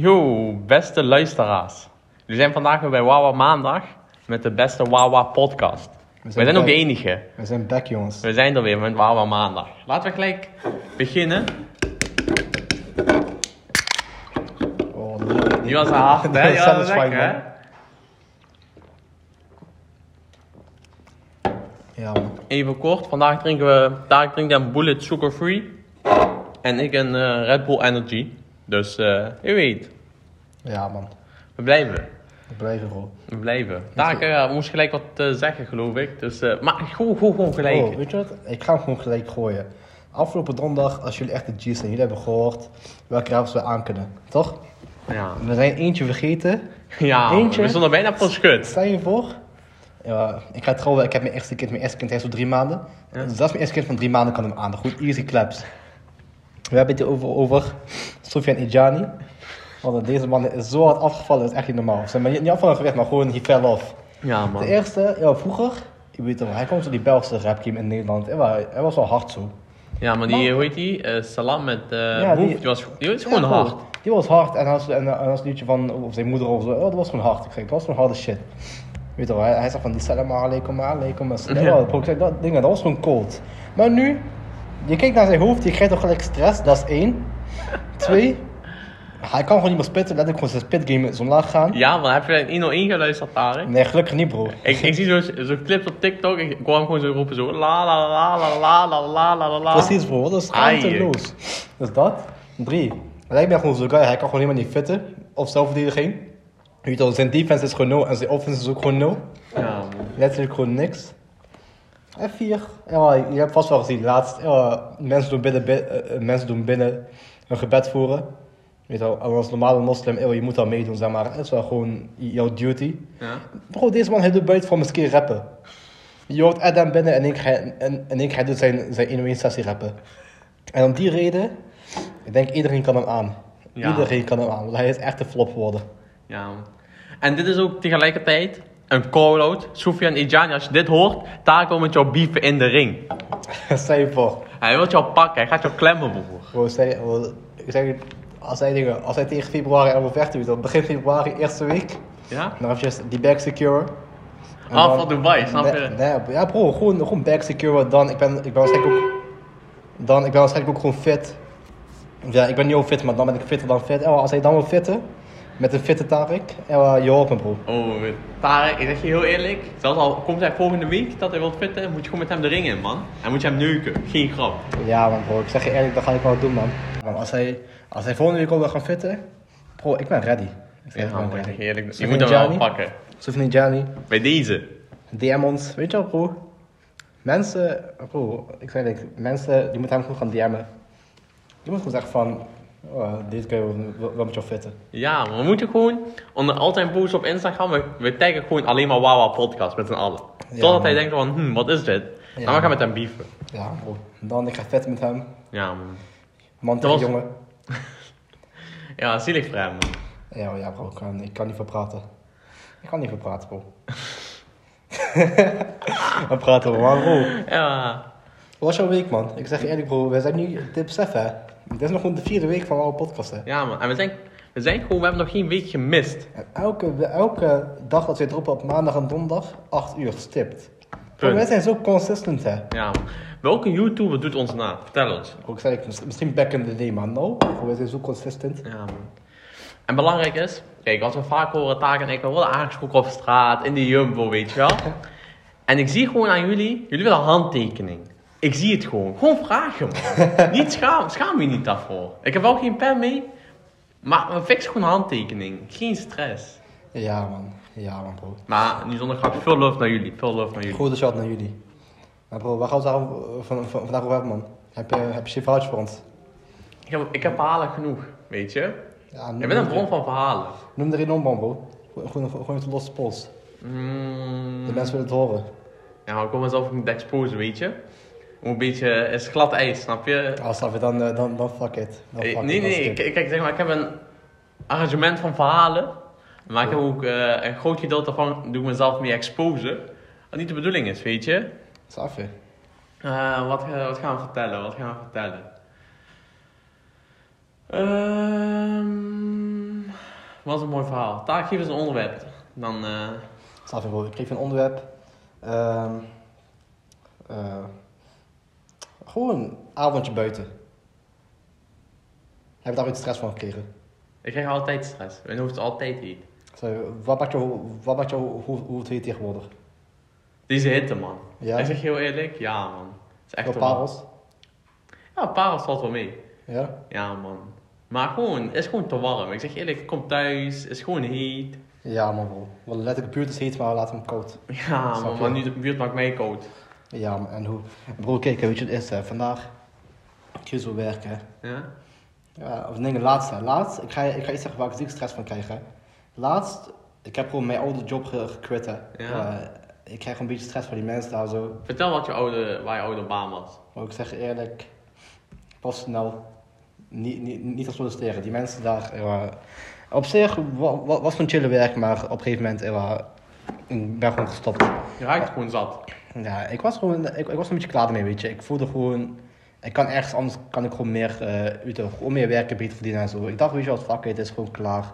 Yo, beste luisteraars. We zijn vandaag weer bij Wawa Maandag met de beste Wawa podcast. We zijn, ook de enige. We zijn back, jongens. We zijn er weer met Wawa Maandag. Laten we gelijk beginnen. Oh, nee. Die was hard, hè? Was Satisfying, lekker, hè? Ja, man. Even kort, vandaag drinken we, daar drinkt een Bullet Sugar Free. En ik een eh, Red Bull Energy. Dus, eh je weet, Ja, man. we blijven. We blijven, bro. We blijven. Daar eh, moest gelijk wat eh, zeggen, geloof ik. Dus, eh, maar gewoon, gewoon, gewoon gelijk. Oh, weet je wat? Ik ga hem gewoon gelijk gooien. Afgelopen donderdag, als jullie echt de G's zijn, jullie hebben gehoord welke rappers we aan kunnen. Toch? Ja, We zijn eentje vergeten. ja Eentje. we stonden bijna voor schut. Stel je voor. Ja, ik ga trouwen, ik heb mijn eerste kind, mijn eerste kind heeft zo drie maanden. Ja. Dus zelfs mijn eerste kind van drie maanden kan hem aan. Goed, easy claps. We hebben het hier over, over Sofian Ijani. Want deze man is zo hard afgevallen, dat is echt niet normaal. Zeg maar, niet afvallen gewicht, maar gewoon he fell off. Ja, man. De eerste, ja, vroeger, je weet wel, hij komt zo die Belgische rap game in Nederland. Hij was, hij was wel hard zo. Ja, maar die, hoe heet die? Eh, Salam met eh Ja, die- die, was, die was gewoon Ja, hard. Die was hard en als, en, en als liedje van of zijn moeder of zo, oh, dat was gewoon hard. Ik zeg, dat was gewoon harde shit. Weet je wel, hij, hij zegt van die salam alaikum alaikum. Ja. Dat dingen, dat was gewoon cold. Maar nu, je kijkt naar zijn hoofd, je krijgt toch gelijk stress, dat is één. Twee, hij kan gewoon niet meer spitten, let ik gewoon zijn spitgame is omlaag gaan. Ja, man, heb je in 101 geluisterd, Tarek? Nee, gelukkig niet bro. Ik, ik zie zo'n zo clips op TikTok, ik kwam gewoon zo roepen zo la la la la la la la la. Precies bro, dat is Ai. schaamteloos. Dus dat. Drie. Lijkt mij gewoon zo'n guy, hij kan gewoon helemaal niet fitten. Of zelfverdediging. Zijn defense is gewoon nul en zijn offense is ook gewoon nul. Ja, man. Letterlijk gewoon niks. En vier. Ja, je hebt vast wel gezien, laatst. Ja, mensen, doen binnen, bi- eh, eh, mensen doen binnen een gebed voeren. Weet je en als normale moslim, je moet dat meedoen, zeg maar. Het is wel gewoon jouw duty. Ja. Bro, deze man, hij doet buiten van misschien rappen. Je hoort Adam binnen en ik ga, en, en ik ga doet zijn, zijn 101 sessie rappen. En om die reden, ik denk iedereen kan hem aan. Ja. Iedereen kan hem aan, want hij is echt een flop geworden. Ja. En dit is ook tegelijkertijd een call-out. Soufiane Ijani, als je dit hoort, wil met jou beefen in de ring. Stel je voor. Hij wil jou pakken, hij gaat jou klemmen, broer. Bro, stel je- ik zeg als hij, dingen, als hij tegen februari wil vechten, dan begin februari, eerste week, Ja? dan heb je die back secure. Ah, van Dubai, snap je? Nee, ja bro, gewoon, gewoon back secure. Dan, ik ben, ik ben waarschijnlijk ook, dan, ik ben waarschijnlijk ook gewoon fit. Ja, ik ben niet heel fit, maar dan ben ik fitter dan fit. Als hij dan wil fitten, met een fitte Tarek, ja, je hoort me bro. Oh, Tarek, ik zeg je heel eerlijk. Zelfs al komt hij volgende week dat hij wilt fitten, moet je gewoon met hem de ring in, man. En moet je hem neuken. Geen grap. Ja man bro, ik zeg je eerlijk, dat ga ik wel doen man. Man, als hij, als hij volgende week al wil gaan fitten, bro, ik ben ready. Ik zeg, Ja, man, ready. je eerlijk. Je moet hem wel pakken. Soufiane Ijani, Bij deze. DM ons, weet je wel bro. Mensen, bro, ik zeg eerlijk, mensen, die moeten hem gewoon gaan DM'en. Die moeten gewoon zeggen van, oh, guy wil, wil, wil met jou fitten. Ja, maar we moeten gewoon onder al zijn posts op Instagram, we, we taggen gewoon alleen maar Wawa podcast met z'n allen. Totdat hij man. denkt van, hm, wat is dit? Ja, dan we gaan man. met hem beefen. Ja bro, dan ik ga vetten met hem. Ja, man. Man Dat tegen was- jongen. Ja, zielig voor hem, man. Ja, ja bro, ik kan, ik kan niet veel praten. Ik kan niet veel praten bro. We praten maar bro. Ja. Hoe was jouw week, man? Ik zeg je eerlijk, bro. We zijn nu, dit besef, hè. Dit is nog gewoon de vierde week van jouw podcast, hè. Ja, man. En we zijn, we zijn gewoon, we hebben nog geen week gemist. En elke, elke dag dat we droppen op maandag en donderdag, 8 uur stipt. Punt. wij zijn zo consistent, hè. Ja, man. Welke YouTuber doet ons na? Vertel ons. Ik zei, ik, mis- misschien back in the day, maar no. Wij zijn zo consistent. Ja, man. En belangrijk is, kijk, als we vaak horen, Taak en ik, we worden aangesproken op straat, in de Jumbo, weet je wel. En ik zie gewoon aan jullie, jullie willen handtekening. Ik zie het gewoon. Gewoon vragen, man. niet schaam, schaam je niet daarvoor. Ik heb wel geen pen mee, maar fixen gewoon een handtekening. Geen stress. Ja, man. Ja, man, bro. Maar nu zonder grap, veel love naar jullie. Veel love naar jullie. Grote shout naar jullie. Maar bro, waar gaan we het vandaag over hebben, man? Heb je, heb je een verhaaltje voor ons? Ik heb, ik heb verhalen genoeg, weet je. Ja, Ik ben een bron van verhalen. Noem er een om, bro. Gewoon, gewoon, gewoon even losse pols. Mm. De mensen willen het horen. Ja, maar ik wil mezelf niet exposen, weet je. Een beetje, het is glad ijs, snap je? Als dat we dan, eh, dan, dan fuck it. Dan Eh, fuck nee, it, nee, skip. kijk, zeg maar, ik heb een arrangement van verhalen. Maar ik heb ook eh, een groot gedeelte van doe ik mezelf mee exposen. Wat niet de bedoeling is, weet je. Snap je? Eh, wat, eh, wat gaan we vertellen? Wat gaan we vertellen? Ehm was een mooi verhaal. Taak, geef eens een onderwerp. Dan, eh, Snap je ik geef een onderwerp. Ehm eh, gewoon een avondje buiten. Heb je daar ooit stress van gekregen? ik krijg altijd stress. Mijn hoofd is altijd heet. Zo, wat maakt jou, wat maakt jou hoe, hoe het heet tegenwoordig? Deze hitte, man. Ja? Ik zeg heel eerlijk, ja, man. Het is echt wel- parels? Ja, parels valt wel mee. Ja? Ja, man. Maar gewoon, het is gewoon te warm. Ik zeg eerlijk, ik kom thuis, het is gewoon heet. Ja man, bro. Wel letterlijk de buurt is heet, maar laat hem koud. Ja, man, maar nu de buurt maakt mij koud. Ja, en hoe? Bro, kijk, weet je wat het is, hè? Vandaag, ik ga zo werken. Ja? Ja, of nee, laatst, hè. Laatst, ik ga, ik ga iets zeggen waar ik ziek stress van krijg, hè. Laatst, ik heb gewoon mijn oude job ge- gequit, hè. Ja. Eh, ik krijg een beetje stress van die mensen daar zo. Vertel wat je oude, waar je oude baan was. Maar ik zeg eerlijk, pas snel, niet, niet, niet te solliciteren. Die mensen daar, eh, op zich wa- wa- was van chille werk, maar op een gegeven moment, eh, ik ben gewoon gestopt. Je raakt gewoon zat. Ja, ik was gewoon, ik, ik was een beetje klaar ermee, weet je. Ik voelde gewoon, ik kan ergens anders, kan ik gewoon meer, weet je, gewoon meer werken, beter verdienen en zo. Ik dacht, weet je wat, fuck het is gewoon klaar.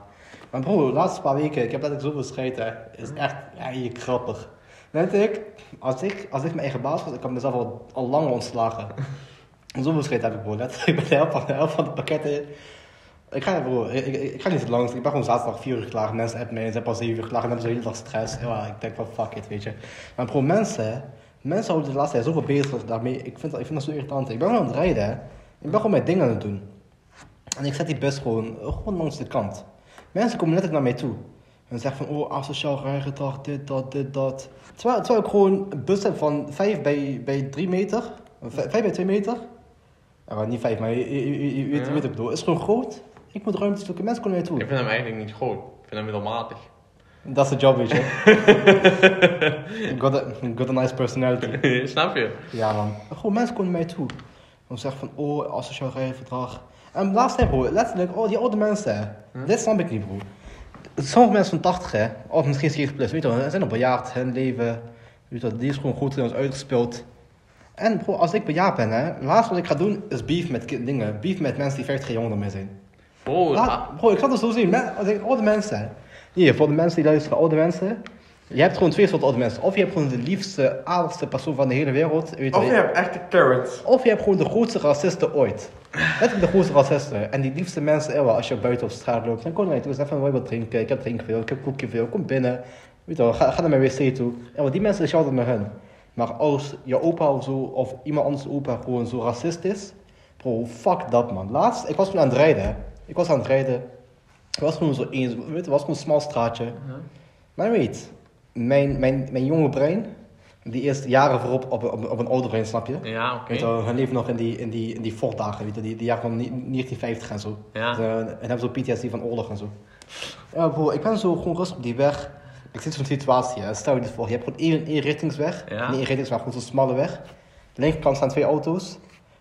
Maar bro, de laatste paar weken, ik heb dat ik zoveel scheid, hè. Is echt, ja, je grappig. Net ik, als ik, als ik mijn eigen baas was, ik had mezelf al, al lang ontslagen. Zoveel scheid heb ik, bro. Letterlijk, ik ben de helft van de, helft van de pakketten. Ik ga, bro, ik, ik, ik ga niet te lang, ik ben gewoon zaterdag 4 uur klaar. Mensen appen mij, ze hebben al 7 uur klaar en hebben ze de hele dag stress. Ja, ik denk van fuck it, weet je. Maar bro, mensen, mensen houden de laatste tijd zoveel bezig daarmee. Ik vind dat, ik vind dat zo irritant. Ik ben gewoon aan het rijden, hè. Ik ben gewoon mijn dingen aan het doen. En ik zet die bus gewoon, gewoon langs de kant. Mensen komen letterlijk naar mij toe. En zeggen van, oh, asociaal rijgedrag, dit, dat, dit, dat. Terwijl, terwijl ik gewoon een bus heb van 5 bij, bij 3 meter. 5 bij 2 meter. Ja, niet 5, maar je, je, je- je weet, Ja. weet wat ik bedoel. Het is gewoon groot. Ik moet ruimte zoeken. Mensen naar mij Ik toe. vind hem eigenlijk niet groot. Ik vind hem middelmatig. Dat is de job, weet je. got, a, got a nice personality. Snap je? Ja, man. Gewoon mensen komen naar mij toe. Dan zeggen van, oh, asociaal rijgedrag. En laatst tijd, bro, letterlijk, oh, die oude mensen, hè. Hm? Dit snap ik niet, bro. Sommige mensen van 80, hè, of misschien 70 plus, weet je wel, ze zijn al bejaard, hun leven, weet je wel, die is gewoon goed in ons uitgespeeld. En bro, als ik bejaard ben, hè, laatst wat ik ga doen, is beef met dingen, beef met mensen die 50 jaar jonger dan mij zijn. Bro, Laat- bro, ik zal het zo zien, men- oude mensen, hier, voor de mensen die luisteren, oude mensen, je hebt gewoon twee soorten oude mensen. Of je hebt gewoon de liefste, aardigste persoon van de hele wereld, weet je wel. hebt echte carrots. Of je hebt gewoon de grootste racisten ooit. Letterlijk de grootste racisten. En die liefste mensen, eeuwen, als je buiten op straat loopt, dan kom je naar je toe. Zeg van, wil je wat drinken? Ik heb drinken veel, ik heb koekje veel, kom binnen. Weet je wel, ga, ga naar mijn wc toe. En die mensen is je altijd met hen. Maar als je opa of zo, of iemand anders opa gewoon zo racist is, bro, fuck dat man. Laatst, ik was gewoon aan het rijden. Ik was aan het rijden. Ik was gewoon zo eens, weet het was gewoon een smal straatje. Maar weet, mijn, mijn, mijn jonge brein, die eerst jaren voorop op, op, op een ouder brein, snap je? Ja, oké. Wel, hun leven nog in die, in die, in die Ford-dagen, weet je, die, die jaren van ni- 1950 en zo. Ja. Dus, eh, en hebben zo PTSD van oorlog en zo. Ja, bro, ik ben zo gewoon rustig op die weg. Ik zit zo'n situatie, hè. stel je dit voor, je hebt gewoon één, één richtingsweg. Ja. Één richtingsweg, gewoon zo'n smalle weg. De linkerkant staan twee auto's.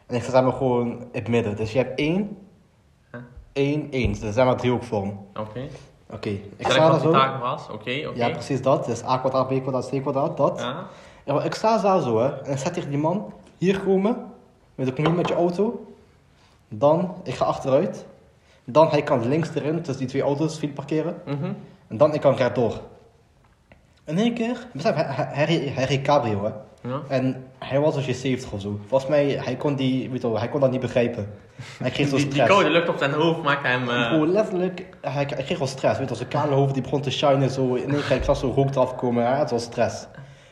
En ik sta maar gewoon in het midden. Dus je hebt één, Ja. één, één. Dus dat zijn maar driehoekvorm. Oké. Oké, ik sta daar zo. taak was. Oké, oké. Ja, precies dat. Dus A kwadraat, B kwadraat, C kwadraat, dat. Ja. Ja, maar ik sta daar zo, hè. En ik sta tegen die man. Hier komen. Met de kom hier met je auto. Dan, ik ga achteruit. Dan, hij kan links erin, tussen die twee auto's, file parkeren. Mhm. En dan, ik kan rechtdoor. In één keer, besef, hij reed cabrio, hè. Ja. En hij was als je 70 of zo. Volgens mij, hij kon, die, weet je wel, hij kon dat niet begrijpen. Hij kreeg zo Die, die stress. koude lucht op zijn hoofd maakt hem... eh, Bro, letterlijk, hij, hij kreeg wel stress. Weet je, zijn kale hoofd die begon te shinen zo. In één keer, ik zag zo rook eraf komen. Hij had wel stress.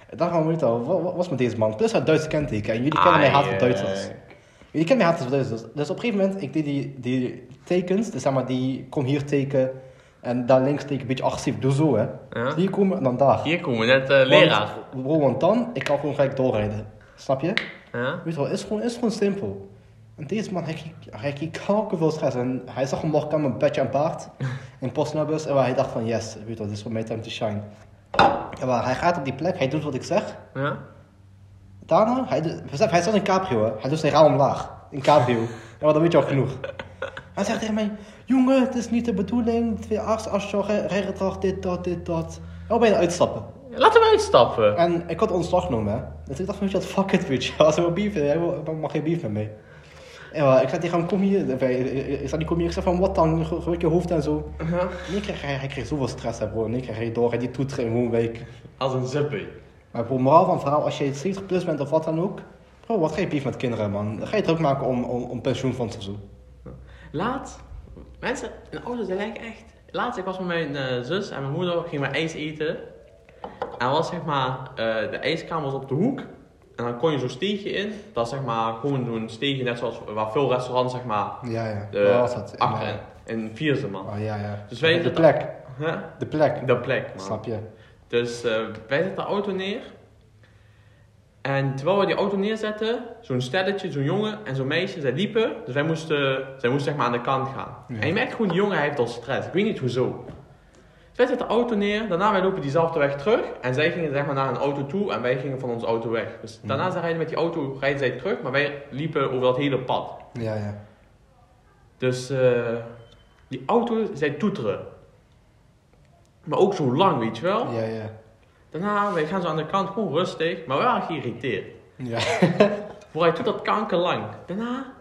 En daarom, weet je wel, wat, wat was met deze man? Plus hij Duitse kenteken. En jullie kennen mij haat voor eh, Duitsers. Jullie kennen mij haat voor Duitsers. Dus op een gegeven moment, ik deed die, die tekens. Dus zeg maar, die kom hier teken. En daar links teken een beetje agressief. Doe zo, hè. Ja. Hier komen en dan daar. Hier komen we net eh, leraar. Want, bro, want dan, ik kan gewoon gelijk doorrijden. Snap je? Ja. Weet je wel, is gewoon, is gewoon simpel. En deze man, hij kreeg, kreeg veel stress. En hij zag hem morgen met een petje en baard in Postnabus. En waar hij dacht van, yes, weet je wel, dit is voor mij time to shine. En waar hij gaat op die plek, hij doet wat ik zeg. Ja. Daarna, hij, besef, hij zat in cabrio, hè. hij doet zijn raam omlaag. In cabrio. Ja, maar dan weet je al genoeg. Hij zegt tegen mij, jongen, het is niet de bedoeling. Twee arts, asjo, rijgedrag, dit, dat, dit, dat. Ja, bijna uitstappen. Laten we uitstappen. En ik had ontslag genomen, hè. Dus ik dacht van, weet je wat, fuck it, weet je. Als hij wil hij wil- mag geen beef met mij. Ja, ik zei tegen hem, kom hier. Ik zei, die kom hier. Ik zei van, wat dan? Gebruik je hoofd en zo. Nee, kreeg hij, hij kreeg zoveel stress, hè, bro. Nee, kreeg hij door. Hij die toeteren in een week. Als een zippie. Maar bro, moraal van verhaal, als je 70 plus bent of wat dan ook. Bro, wat ga je beef met kinderen, man? Dan ga je druk maken om, om, om pensioenfonds of zo. Laat, mensen, een auto, ze lijken echt. Laatst, ik was met mijn eh, zus en mijn moeder, gingen we ijs eten. En was zeg maar, eh, de ijskamer was op de hoek. En dan kon je zo'n steegje in. Dat is zeg maar gewoon zo'n steegje, net zoals waar veel restaurants zeg maar, Ja, ja. de, Waar was dat? In, eh, in, in Vierse man. Oh, ja, ja. Dus wij de plek. Huh? De plek. De plek, man. Snap je? Dus wij zetten de auto neer. En terwijl we die auto neerzetten, zo'n stelletje, zo'n jongen en zo'n meisje, zij liepen. Dus wij moesten, zij moesten zeg maar aan de kant gaan. Ja. En je merkt gewoon, die jongen hij heeft al stress. Ik weet niet hoezo. Dus wij zetten de auto neer, daarna wij lopen diezelfde weg terug. En zij gingen zeg maar naar een auto toe en wij gingen van onze auto weg. Dus daarna zij rijden met die auto, rijden zij terug, maar wij liepen over dat hele pad. Ja, ja. Dus eh, die auto, zij toeteren. Maar ook zo lang, weet je wel. Ja, ja. Daarna, wij gaan zo aan de kant, gewoon rustig, maar we waren geïrriteerd. Ja. Voor hij doet dat kankerlang. Daarna,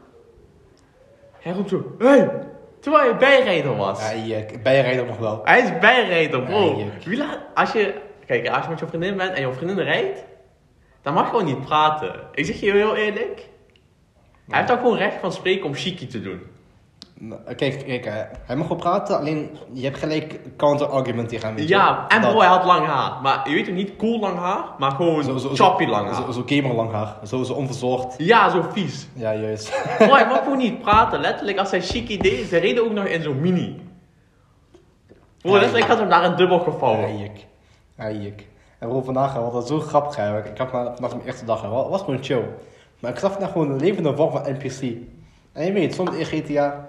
hij roept zo, hey! Terwijl hij bijrijder was. Ja, je, bijrijden nog wel. Hij is bijrijder, bro. Ja, Wie laat, als je, kijk, als je met je vriendin bent en je vriendin rijdt, dan mag je gewoon niet praten. Ik zeg je heel eerlijk. Hij heeft ook gewoon recht van spreken om chiqui te doen. Nou, Kijk, kijk, hij mag wel praten, alleen je hebt gelijk counter-argument tegen hem. weet je Ja, en Dat- bro, hij had lang haar. Maar je weet toch niet cool lang haar, maar gewoon Zo, zo, choppy lang haar. Zo, zo gamer lang haar. Zo, zo onverzorgd. Ja, zo vies. Ja, juist. Bro, hij mag gewoon niet praten. Letterlijk, als hij chiqui deed, ze reden ook nog in zo'n mini. Bro, letterlijk had hem daar een dubbel gevouwen. Eik. Eik. En bro, vandaag was dat zo grappig. Hè. Ik ik had maar vandaag mijn eerste dag. hè. Het was gewoon chill. Maar ik zag vandaag gewoon een levende vorm van NPC. En je weet, soms in GTA,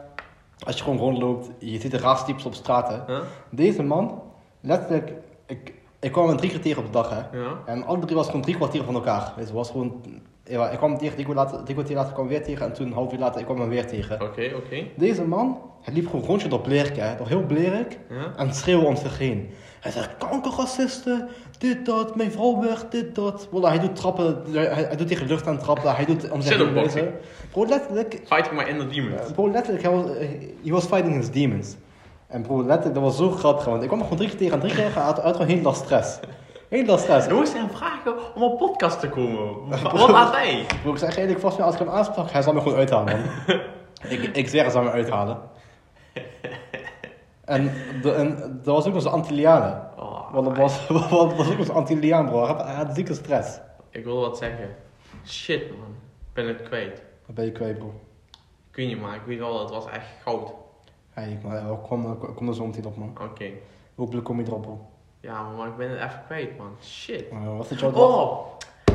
als je gewoon rondloopt, je ziet de raarste types op straat. Hè. Huh? Deze man, letterlijk, ik, ik kwam hem drie tegen op de dag. Hè. Ja. En alle drie was gewoon drie kwartier van elkaar. Weet je, was gewoon, ja, ik kwam tegen, drie kwartier, later, drie kwartier later kwam weer tegen. En toen een half uur later, ik kwam hem weer tegen. Oké, oké. Deze man, hij liep gewoon rondje door Blerk, hè. Door heel Blerk. Ja. En schreeuwen om zich heen. Hij zegt, kankerracisten, dit, dat, mijn vrouw weg, dit, dat. Wallah, hij doet trappen, hij, hij doet tegen de lucht aan trappen, hij doet om zich heen. Bro, letterlijk, Fighting my inner demons. bro, letterlijk, hij was, he was fighting his demons. En bro, letterlijk, dat was zo grappig, want ik kwam er gewoon drie keer tegen en drie keer uit, uit gewoon heel stress. Heel stress. Je moest hem vragen om op podcast te komen. Wat laat hij? Bro, ik zeg eigenlijk vast als ik hem aansprak, hij zal me gewoon uithalen, man. ik, ik zweer, hij zal me uithalen. En, de, en dat was ook nog zo'n Antillianen. Oh, Want dat was, wat was ook zo'n Antilliaan, bro. Hij had, hij had zieke stress. Ik wil wat zeggen. Shit man, ik ben het kwijt. Wat ben je kwijt, bro? Ik weet niet maar ik weet wel, het was echt goud. Maar, eh, kom, kom, kom er zo meteen op, man. Oké. Hopelijk kom je erop, bro. Ja maar ik ben het even kwijt man. Shit. Uh, wat is jouw dag? Oh,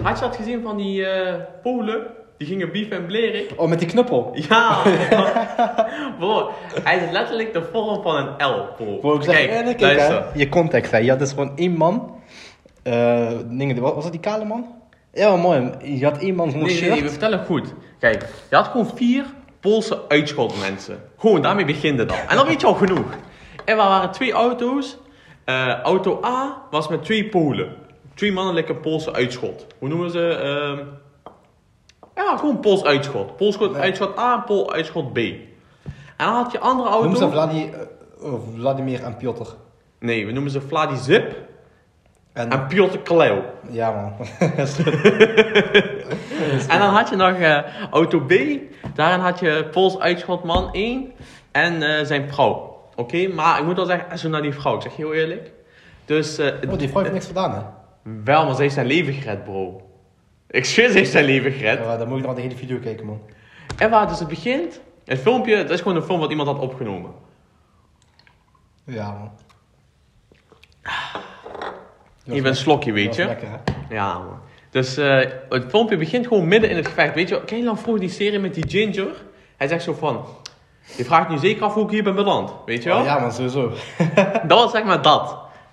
had je dat gezien van die eh, Polen? Die gingen beef en bleren. Oh, met die knuppel. Ja, bro, hij is letterlijk de vorm van een L, bro. Bro, ik zeg Kijk, eerlijk, kijk, luister. hè. Je context, hè. Je had dus gewoon één man. eh dingen, was, dat die kale man? Ja, mooi. Je had één man zonder Nee, nee, nee, we vertellen goed. Kijk, je had gewoon vier Poolse uitschotmensen. Gewoon, daarmee begint het al. En dan weet je al genoeg. En er waren twee auto's. Eh, auto A was met twee Polen. Twee mannelijke Poolse uitschot. Hoe noemen ze? ehm ja, gewoon Pools uitschot. Pools Nee. uitschot A en Pool uitschot B. En dan had je andere auto. Noem ze Vladi, eh, Vladimir en Piotr. Nee, we noemen ze Vladi Zip En, en Piotr Kaleo. ja, man. En dan had je nog eh, auto B. Daarin had je Pools uitschotman 1 en eh, zijn vrouw. Oké, maar ik moet wel zeggen, zo naar die vrouw, ik zeg je heel eerlijk. Dus eh, Oh, die vrouw heeft niks gedaan, hè? wel, maar ze heeft zijn leven gered, bro. Ik zweer, ze heeft zijn leven gered. Ja, dan moet je nog de hele video kijken, man. En waar dus het begint, het filmpje, dat is gewoon een film wat iemand had opgenomen. Ja, man. Even een slokje, weet Dat je. lekker, hè? Ja, man. Dus eh, het filmpje begint gewoon midden in het gevecht. Weet je, ken je dan vroeger die serie met die Ginger? Hij zegt zo van, je vraagt nu zeker af hoe ik hier ben beland, weet je wel? Oh, ja, man, sowieso. Dat was zeg maar dat.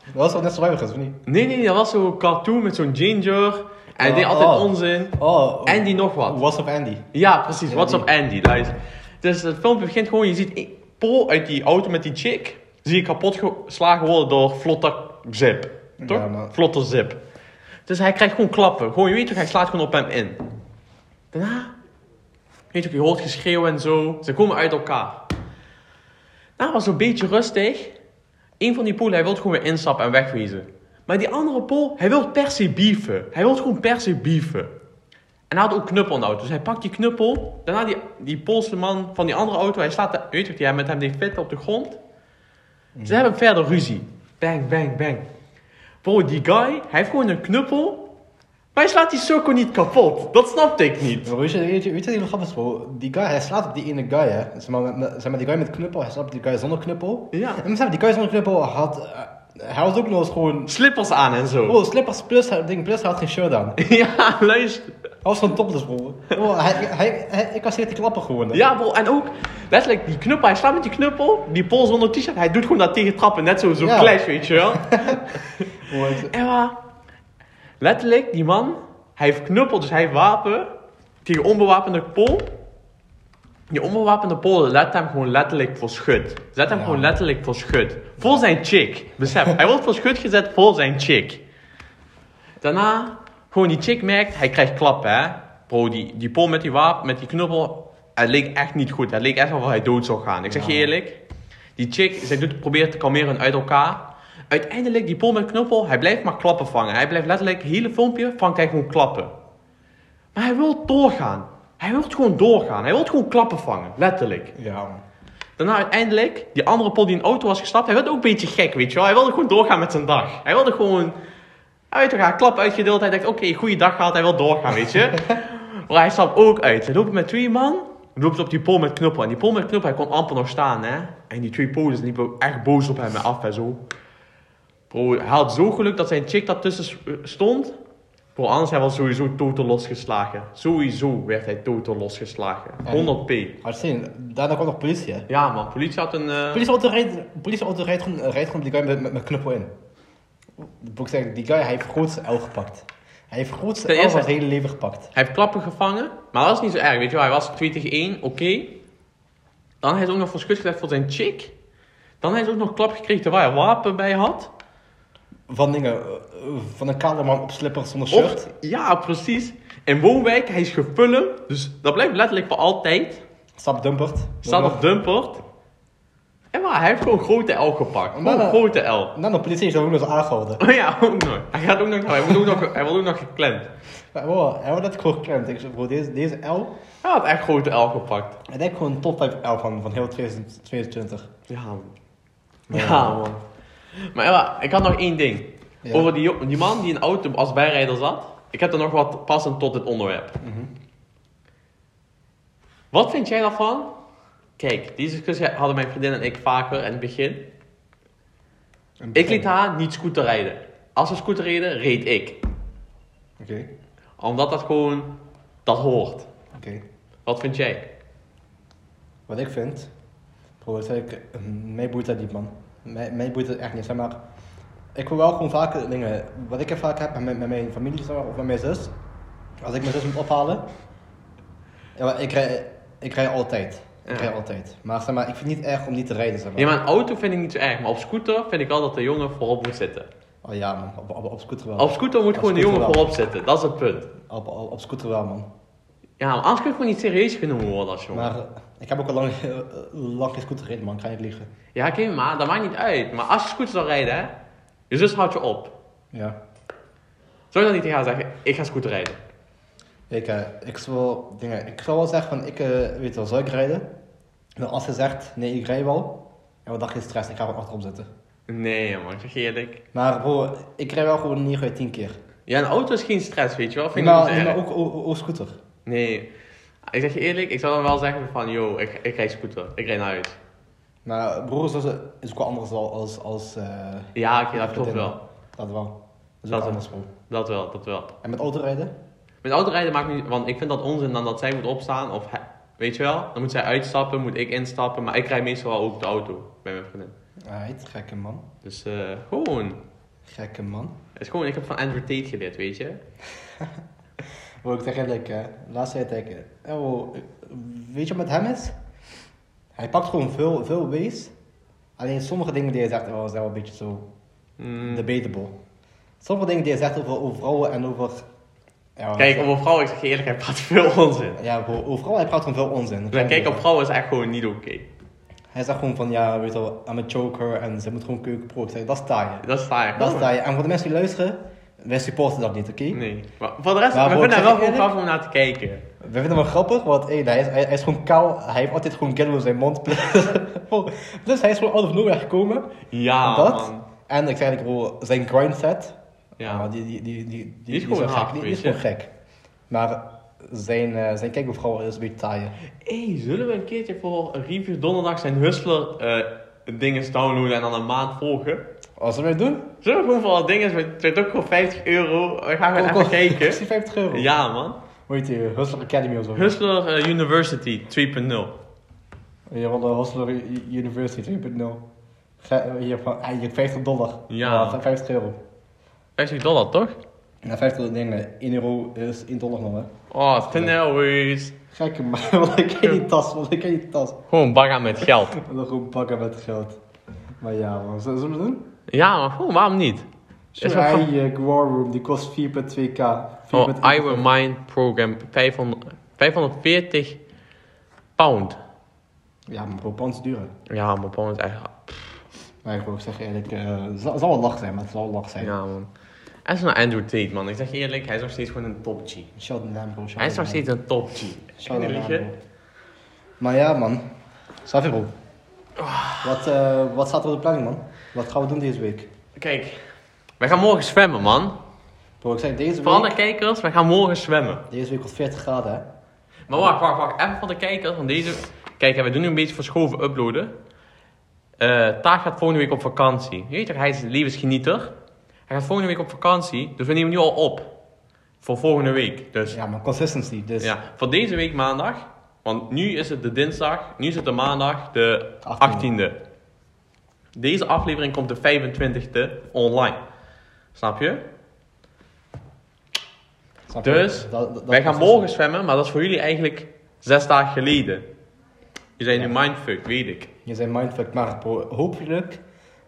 Dat was toch net zo ruimig, of niet? Nee, nee, dat was zo'n cartoon met zo'n ginger. En hij Oh, deed altijd oh. onzin. Oh, die nog wat. What's up, Andy? Ja, precies. Ja, What's up Andy, luister. Dus het filmpje begint gewoon, je ziet Paul uit die auto met die chick. Zie je kapot geslagen worden door vlotte zip. Toch? Ja, vlotte zip. Dus hij krijgt gewoon klappen. Gewoon, je weet toch, hij slaat gewoon op hem in. Daarna Weet je, je hoort geschreeuw en zo. Ze komen uit elkaar. Nou, was een beetje rustig. Een van die polen, hij wil gewoon weer instappen en wegwezen. Maar die andere pool, hij wil per se beefen. Hij wil gewoon per se beefen. En hij had ook knuppel in de auto. Dus hij pakt die knuppel. Daarna die, die Poolse man van die andere auto. Hij slaat, de, weet je, die hij met hem deed fitten op de grond. Ze hebben verder ruzie. Bang, bang, bang. Bro, die guy, hij heeft gewoon een knuppel. Maar hij slaat die sokko niet kapot. Dat snapte ik niet. Maar weet je, weet je, weet je wat grappig is, bro? Die guy, hij slaat op die ene guy, hè. Zeg maar, met, met- zeg maar die guy met knuppel, hij slaat op die guy zonder knuppel. Ja. En besef, die guy zonder knuppel had... eh, hij was ook nog eens gewoon... Slippers aan en zo. Bro, slippers plus, hij- ding plus, hij had geen shirt aan. Hij Ja, luister. was gewoon topless, bro. bro hij, hij, hij, ik was hier te klappen gewoon. hè. Ja, bro, en ook, letterlijk, die knuppel, hij slaat met die knuppel, die pol zonder t-shirt, hij doet gewoon dat tegen trappen, net zo, zo Ja. clash, weet je wel. En maar, letterlijk, die man, hij heeft knuppel, dus hij heeft wapen, tegen onbewapende pol. Die onbewapende pol let hem gewoon letterlijk voor schut. Zet hem Ja. gewoon letterlijk voor schut. Voor zijn chick. Besef, hij wordt voor schut gezet voor zijn chick. Daarna, gewoon die chick merkt, hij krijgt klappen, hè. Bro, die, die pol met die wapen, met die knuppel, het leek echt niet goed. Het leek echt alsof hij dood zou gaan. Ik zeg je eerlijk, die chick, zij doet, probeert te kalmeren uit elkaar. Uiteindelijk, die pol met knuppel, hij blijft maar klappen vangen. Hij blijft letterlijk, het hele filmpje, vangt hij gewoon klappen. Maar hij wil doorgaan. Hij wil gewoon doorgaan. Hij wil gewoon klappen vangen, letterlijk. Ja. Daarna uiteindelijk, die andere pol die in de auto was gestapt, hij werd ook een beetje gek, weet je wel. Hij wilde gewoon doorgaan met zijn dag. Hij wilde gewoon, hij hij had klap uitgedeeld. Hij dacht, oké, goede dag gehad, hij wil doorgaan, weet je. maar hij stapt ook uit. Ze lopen met twee man, loopt op die pol met knuppel. En die pol met knuppel, hij kon amper nog staan, hè. En die twee polen liepen echt boos op hem af en zo. Bro, hij had zo geluk dat zijn chick daartussen eh, stond. Bro, anders hij was sowieso totaal losgeslagen. Sowieso werd hij totaal losgeslagen. 100p. Had zien, daarna kwam nog politie, hè. Ja man, politie had een... eh, Politieauto rijdt, politieauto rijdt gewoon, rijdt gewoon die guy met, met, met knuppel in. Ik moet zeggen, die guy hij heeft grootste L gepakt. Hij heeft grootste Ten L van zijn hele leven gepakt. Hij heeft klappen gevangen, maar dat is niet zo erg, weet je wel. Hij was 2 tegen 1, oké. Dan heeft hij ook nog voor schut gelegd voor zijn chick. Dan heeft hij ook nog klap gekregen terwijl hij een wapen bij had. Van dingen, eh, van een kale man op slippers zonder shirt. Of, ja, precies. In Woonwijk, hij is gefilmd, dus dat blijft letterlijk voor altijd. Stap dumpert. Staat op Dumpert. En maar hij heeft gewoon grote L gepakt. Gewoon eh, grote L. Nou, de politie is ook nog eens aangehouden. Oh ja, ook nog. Hij gaat ook nog, hij wordt ook nog, hij wordt ook nog geklemd. Maar wow, hij wordt net gewoon geklemd. Ik zeg, bro, deze, deze L, Hij had echt grote L gepakt. ik denk gewoon top 5 L van, van heel 2022. Ja, man. Ja, man. Maar ja, ik had nog één ding. Ja. Over die, die man die in de auto als bijrijder zat. Ik heb er nog wat passend tot dit onderwerp. Mhm. Wat vind jij daarvan? Kijk, deze discussie hadden mijn vriendin en ik vaker in het begin. Ik liet haar niet scooter rijden. Als ze scooter reden, reed ik. Oké, Omdat dat gewoon, dat hoort. oké. Wat vind jij? Wat ik vind, eh, mij boeit dat niet, man. Mij, mij boeit het echt niet, zeg maar. Ik wil wel gewoon vaak dingen, wat ik er vaak heb met, met mijn familie zeg maar, of met mijn zus. Als ik mijn zus moet ophalen, ja, ik, rij, ik rij altijd. Ik Ja. rij altijd. Maar zeg maar, ik vind het niet erg om niet te rijden, zeg maar. Ja, maar een auto vind ik niet zo erg. Maar op scooter vind ik wel dat de jongen voorop moet zitten. Oh ja, man. Op, op, op scooter wel. Op scooter moet Op gewoon de jongen wel. voorop zitten. Dat is het punt. Op, op, op scooter wel, man. Ja, maar anders kun je gewoon niet serieus genomen worden als jongen. Maar ik heb ook al lang, eh, lang geen scooter gereden, man. Ik ga niet liegen. Ja, oké, maar dat maakt niet uit. Maar als je scooter zou rijden, hè. Je zus houdt je op. Ja. Zou je dan niet tegen haar zeggen, ik ga scooter rijden? Ik, eh, ik, zal, dingen, ik zal wel zeggen van, ik eh, weet wel, zou ik rijden? Maar als ze zegt, nee, ik rij wel, ja, wat dacht je stress, ik ga gewoon achterop zitten. Nee, man, ik zeg je eerlijk. Maar bro, ik rij wel gewoon 9 uit 10 keer. Ja, een auto is geen stress, weet je wel. Nee, Vind ik maar, nee, maar erg. ook o- o- o- scooter. Nee. Ik zeg je eerlijk, ik zou dan wel zeggen van, yo, ik, ik rijd scooter. Ik rijd naar huis. Maar broer is, is ook wel anders als... als, als eh, Ja, oké, dat klopt wel. Dat wel. Dat is Dat wel. anders, bro. Dat wel, dat wel. En met autorijden? Met autorijden maakt niet, want ik vind dat onzin dan dat zij moet opstaan of weet je wel, dan moet zij uitstappen, moet ik instappen, maar ik rijd meestal wel ook de auto bij mijn vriendin. Right, gekke man. Dus eh, gewoon, Gekke man. het is gewoon, ik heb van Andrew Tate geleerd, weet je. Bro, ik zeg eerlijk, hè. Laatste tijd, ik, bro, weet je wat met hem is? Hij pakt gewoon veel, veel wees. Alleen sommige dingen die hij zegt, oh, zijn wel een beetje zo Mm, debatable. Sommige dingen die hij zegt over, over vrouwen en over Ja, Kijk, over vrouwen, ik zeg je eerlijk, hij praat veel onzin. Ja, bro, overal hij praat gewoon veel onzin. Maar kijk, op vrouwen is echt gewoon niet oké. Hij zegt gewoon van, ja, weet je wel, I'm a choker en ze moet gewoon keukenpro. Ik zeg, dat is taai. Dat is taai. Dat is taai. En voor de mensen die luisteren, wij supporten dat niet, oké? Nee. Maar voor de rest, Maar we vinden zeg wel gewoon gaaf om naar te kijken. We vinden hem wel grappig, want hey, hij, is, hij, hij is gewoon kaal. Hij heeft altijd gewoon ghetto in zijn mond. dus hij is gewoon out of nowhere gekomen. Ja, dat. man. En ik zeg eigenlijk bro, zijn grind set. Ja. ah, die, die, die, die, die, is gewoon gek. Die, is gewoon gek. Maar zijn, eh zijn kijkmevrouw is een beetje taai. hey, zullen we een keertje voor Review Donderdag zijn Hustler eh dingen downloaden en dan een maand volgen? Wat zullen we doen? Zullen we gewoon voor wat dingen, het is ook gewoon 50 euro, we gaan gewoon even kijken. Is die 50 euro? Ja man. Hoe heet die? Hustler Academy of zo? Hustler eh, University 2.0. Hier van de Hustler University 2.0. Ge- Hier van, hier 50 dollar. Ja. 50 euro. 50 dollar toch? Ja, 50 dingen. 1 euro is 1 dollar nog, hè. Oh, 10 euro's. Gekke man, want ik ken die tas, want ik ken die tas. Gewoon bagger met geld. Gewoon pakken met geld. Maar ja, man. Zullen zullen we het doen? Ja, maar gewoon, waarom niet? Shrine uh, War Room, die kost 4.2k. 4.1. Oh, Iron Mind Program 500, 540 pound. Ja, maar pound is duur. hè. Ja, maar pound is echt... Maar ik wil zeggen eerlijk, het zal, het zal wel lach zijn, maar het zal wel lach zijn. Ja, man. Hij is een Andrew Tate, man. Ik zeg je eerlijk, hij is nog steeds gewoon een top G. Hem, bro. shout Hij is nog steeds een top G. hem, bro. Maar ja, man. Safi, bro. Wat, eh, wat staat er op de planning, man? Wat gaan we doen deze week? Kijk, wij gaan morgen zwemmen, man. Bro, ik zeg deze Voor alle week... kijkers, wij gaan morgen zwemmen. Deze week wordt 40 graden, hè? Maar wacht, wacht, wacht. Even voor de kijkers van deze... Kijk, we doen nu een beetje verschoven uploaden. Eh Taak gaat volgende week op vakantie. Je weet toch, hij is een levensgenieter. Hij gaat volgende week op vakantie, dus we nemen nu al op. Voor volgende week. Dus Ja, maar consistency. Dus ja, voor deze week maandag. Want nu is het de dinsdag, nu is het de maandag, de 18e. 18e. Deze aflevering komt de 25e online. Snap je? snap je? Dus, Dat- dat- Wij gaan morgen zwemmen, maar dat is voor jullie eigenlijk zes dagen geleden. Je zijn nu Ja. mindfuck, weet ik. Je zijn mindfuck, maar hopelijk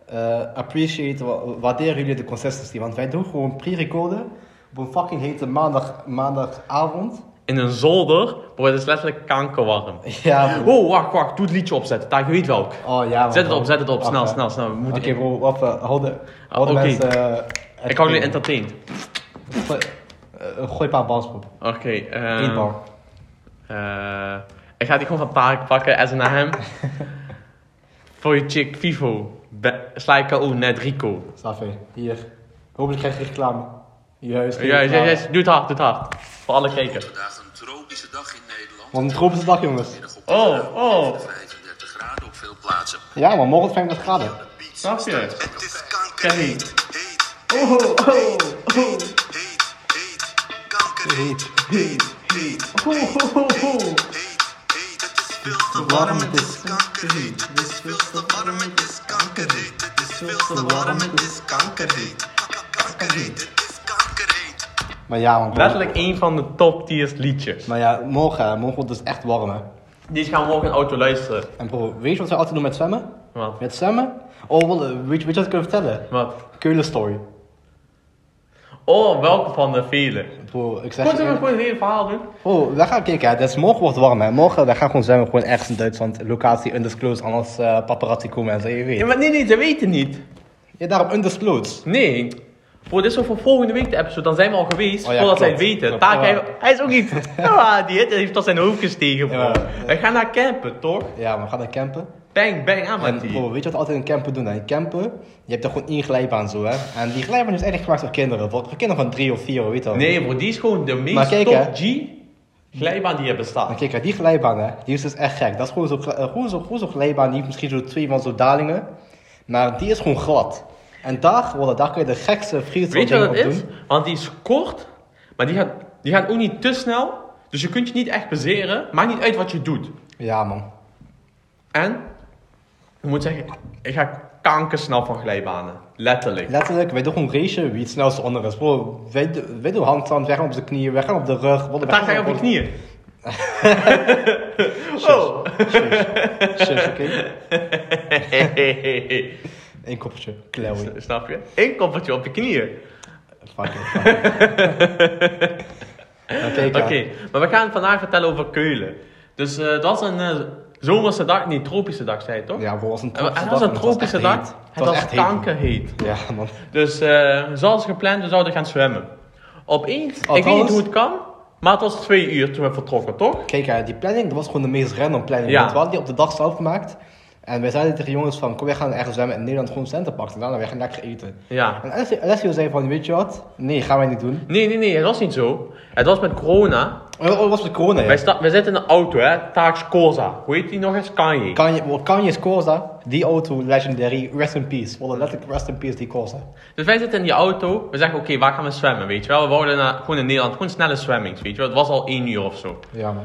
eh, appreciate, wa- waarderen jullie de consistency. Want wij doen gewoon pre-recorden op een fucking hete maandag, maandagavond. In een zolder wordt het letterlijk kankerwarm. Ja, bro. Oh, wacht, wacht. Doe het liedje opzetten. Taak, je weet welk. Oh ja, man, Zet het op, zet het op. Wacht, Snel, snel, snel. We Oké moeten... bro, wacht, uh, houden, houden oké. mensen... eh, Ik hou jullie entertained. Gooi, eh, gooi een paar bars op. Oké, ehm, Eén bar. eh, ik ga die gewoon van Tarek pakken en ze naar hem. Voor je chick Vivo. Sla je KO net Rico. Safi, hier. Hopelijk krijg je reclame. Juist. Ja, ja, ja, doe het hard, doe het hard. Voor alle kijkers. Tropische dag in Nederland. Want een tropische dag jongens. Oh, oh. 35 graden op veel plaatsen. Ja man, morgen 35 graden. Snap je? Het is kankerheet. Heet, Oh, oh, oh. heet, heet. Kankerheet. Heet, heet. Oh, oh, oh, oh. Heet, heet. Het is veel te warm. Het is kankerheet. Het is veel te warm. Het is kankerheet. Het is veel te warm. Het is kankerheet. Kankerheet. Maar ja man. bro. Letterlijk een van de top tiers liedjes. Maar ja, morgen, morgen wordt het dus echt warm hè. Die gaan we morgen in de auto luisteren. En bro, weet je wat we altijd doen met zwemmen? Wat? Met zwemmen? Oh, wel, weet, je- weet je wat ik kan vertellen? Wat? Keulen story. Oh, welke van de vele? Bro, ik zeg Goed, je zullen we gewoon het hele verhaal doen? Oh, we gaan kijken hè. Dus morgen wordt het warm hè. Morgen, we gaan gewoon zwemmen gewoon ergens in Duitsland. Locatie undisclosed, anders eh paparazzi komen en zo, je weet. Ja, maar nee, nee, ze weten niet. Ja, daarom undisclosed. Nee. Bro, dit is ook voor volgende week de episode. Dan zijn we al geweest, Oh ja, voordat zij het weten. Taak, hij, hij is ook niet... Die heeft tot zijn hoofd gestegen, bro. We gaan naar campen, toch? Ja, we gaan naar campen. Bang, bang aan met die. bro, weet je wat we altijd in campen doen? In campen, je hebt er gewoon één glijbaan zo hè. En die glijbaan is eigenlijk gemaakt voor kinderen. Voor, voor kinderen van drie of vier, weet je wel. Nee, bro, die is gewoon de meest kijk, top hè. G glijbaan die er bestaat. Maar kijk, die glijbaan hè, die is dus echt gek. Dat is gewoon zo'n gl- eh, gewoon zo, gewoon zo'n glijbaan, die heeft misschien zo twee van zo'n dalingen. Maar die is gewoon glad. En daar, worden, daar kun je de gekste freestyle Weet je wat het is? doen. Want die is kort, maar die gaat, die gaat ook niet te snel. Dus je kunt je niet echt baseren. Maakt niet uit wat je doet. Ja man. En, ik moet zeggen, ik ga kankersnel van glijbanen. Letterlijk. Letterlijk, wij doen gewoon race wie het snelste onder is. Bro, wij, wij doen handstand, gaan op de knieën, gaan op de rug. Daar ga je op je knieën. oh. Shush, oké? Eén koppertje, Chloe. Snap je? Eén koppertje op je knieën. Fuck it, Oké, maar we gaan vandaag vertellen over Keulen. Dus eh, het was een eh, zomerse dag, niet tropische dag, zei je toch? Ja, het was een En tropische het was dag, een tropische dag. Het was echt kankerheet. Ja, man. Dus eh, zoals gepland, we zouden gaan zwemmen. Opeens, ik weet niet hoe het kan, maar het was twee uur toen we vertrokken, toch? Kijk, die planning, dat was gewoon de meest random planning. Ja. Want we hadden die op de dag zelf gemaakt. En wij zeiden tegen de jongens van, kom, wij gaan ergens zwemmen in Nederland gewoon centen pakken. Daarna wij gaan lekker eten. Ja. En Alessio, Alessio zei van, weet je wat? Nee, gaan wij niet doen. Nee, nee, nee, het was niet zo. Het was met corona. Oh, dat was met corona, ja. Wij, sta- wij zitten in een auto, hè, Taaks Corsa. Hoe heet die nog eens? Kanye. Kanye, Kanye's Corsa, die auto, legendary, rest in peace. Well, letterlijk rest in peace, die Corsa. Dus wij zitten in die auto. We zeggen, oké, waar gaan we zwemmen, weet je wel? We wouden naar, gewoon in Nederland, gewoon snelle zwemmings, weet je wel? Het was al één uur of zo. Ja, man.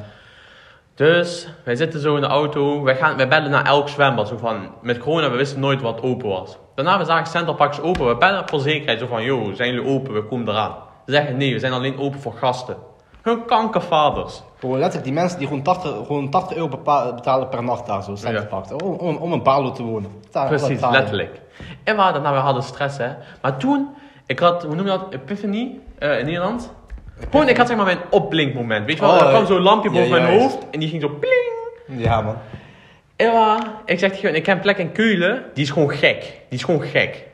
Dus wij zitten zo in de auto. Wij, gaan, wij bellen naar elk zwembad. Zo van, met corona, we wisten nooit wat open was. Daarna we zagen Central Parks open. We bellen voor zekerheid. Zo van, yo, zijn jullie open? We komen eraan. Ze zeggen, nee, we zijn alleen open voor gasten. Hun kankervaders. Letterlijk, die mensen die gewoon 80, gewoon 80 euro betalen per nacht daar zo, Ja. pakt. Om, om, om een balo te wonen. Daar- Precies, letterlijk. En we hadden, nou, we hadden stress, hè. Maar toen, ik had, hoe noem je dat, epiphany eh, in Nederland. Gewoon, ik had zeg maar mijn opblinkmoment. Weet je wel, Oh, er kwam zo'n lampje ja, boven mijn juist. hoofd en die ging zo pling. Ja, man. En waar, ik zeg tegen hun, ik heb een plek in Keulen, die is gewoon gek. Die is gewoon gek.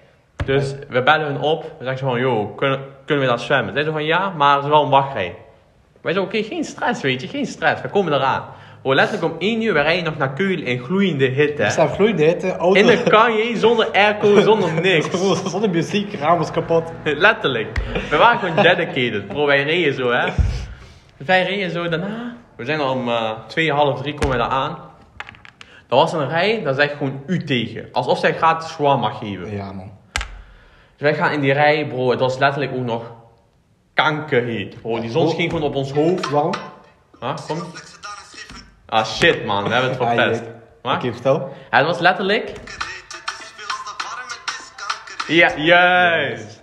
Dus we bellen hun op, we zeggen zo van, yo, kunnen, kunnen we daar zwemmen? Zij zo van, ja, maar er is wel een wachtrij. Wij zo, oké, geen stress, weet je, geen stress, we komen eraan. Oh, letterlijk om 1 uur, we rijden nog naar Keulen in gloeiende hitte. Er gloeiende hitte, auto. In de kanje, zonder airco, zonder niks. Zonder muziek, raam was kapot. Letterlijk. We waren gewoon dedicated. Bro, wij reden zo, hè. Wij reden zo daarna. We zijn al om eh, twee, half drie komen we daar aan. Er was een rij, daar zeg ik gewoon u tegen. Alsof zij gratis shawarma geven. Ja, man. Dus wij gaan in die rij, bro. Het was letterlijk ook nog kankerheet. Bro, die zon scheen gewoon op ons hoofd. Waarom? Ah, kom. Ah, shit, man. We hebben het verpest. Oké, vertel. het was letterlijk... Ja, juist.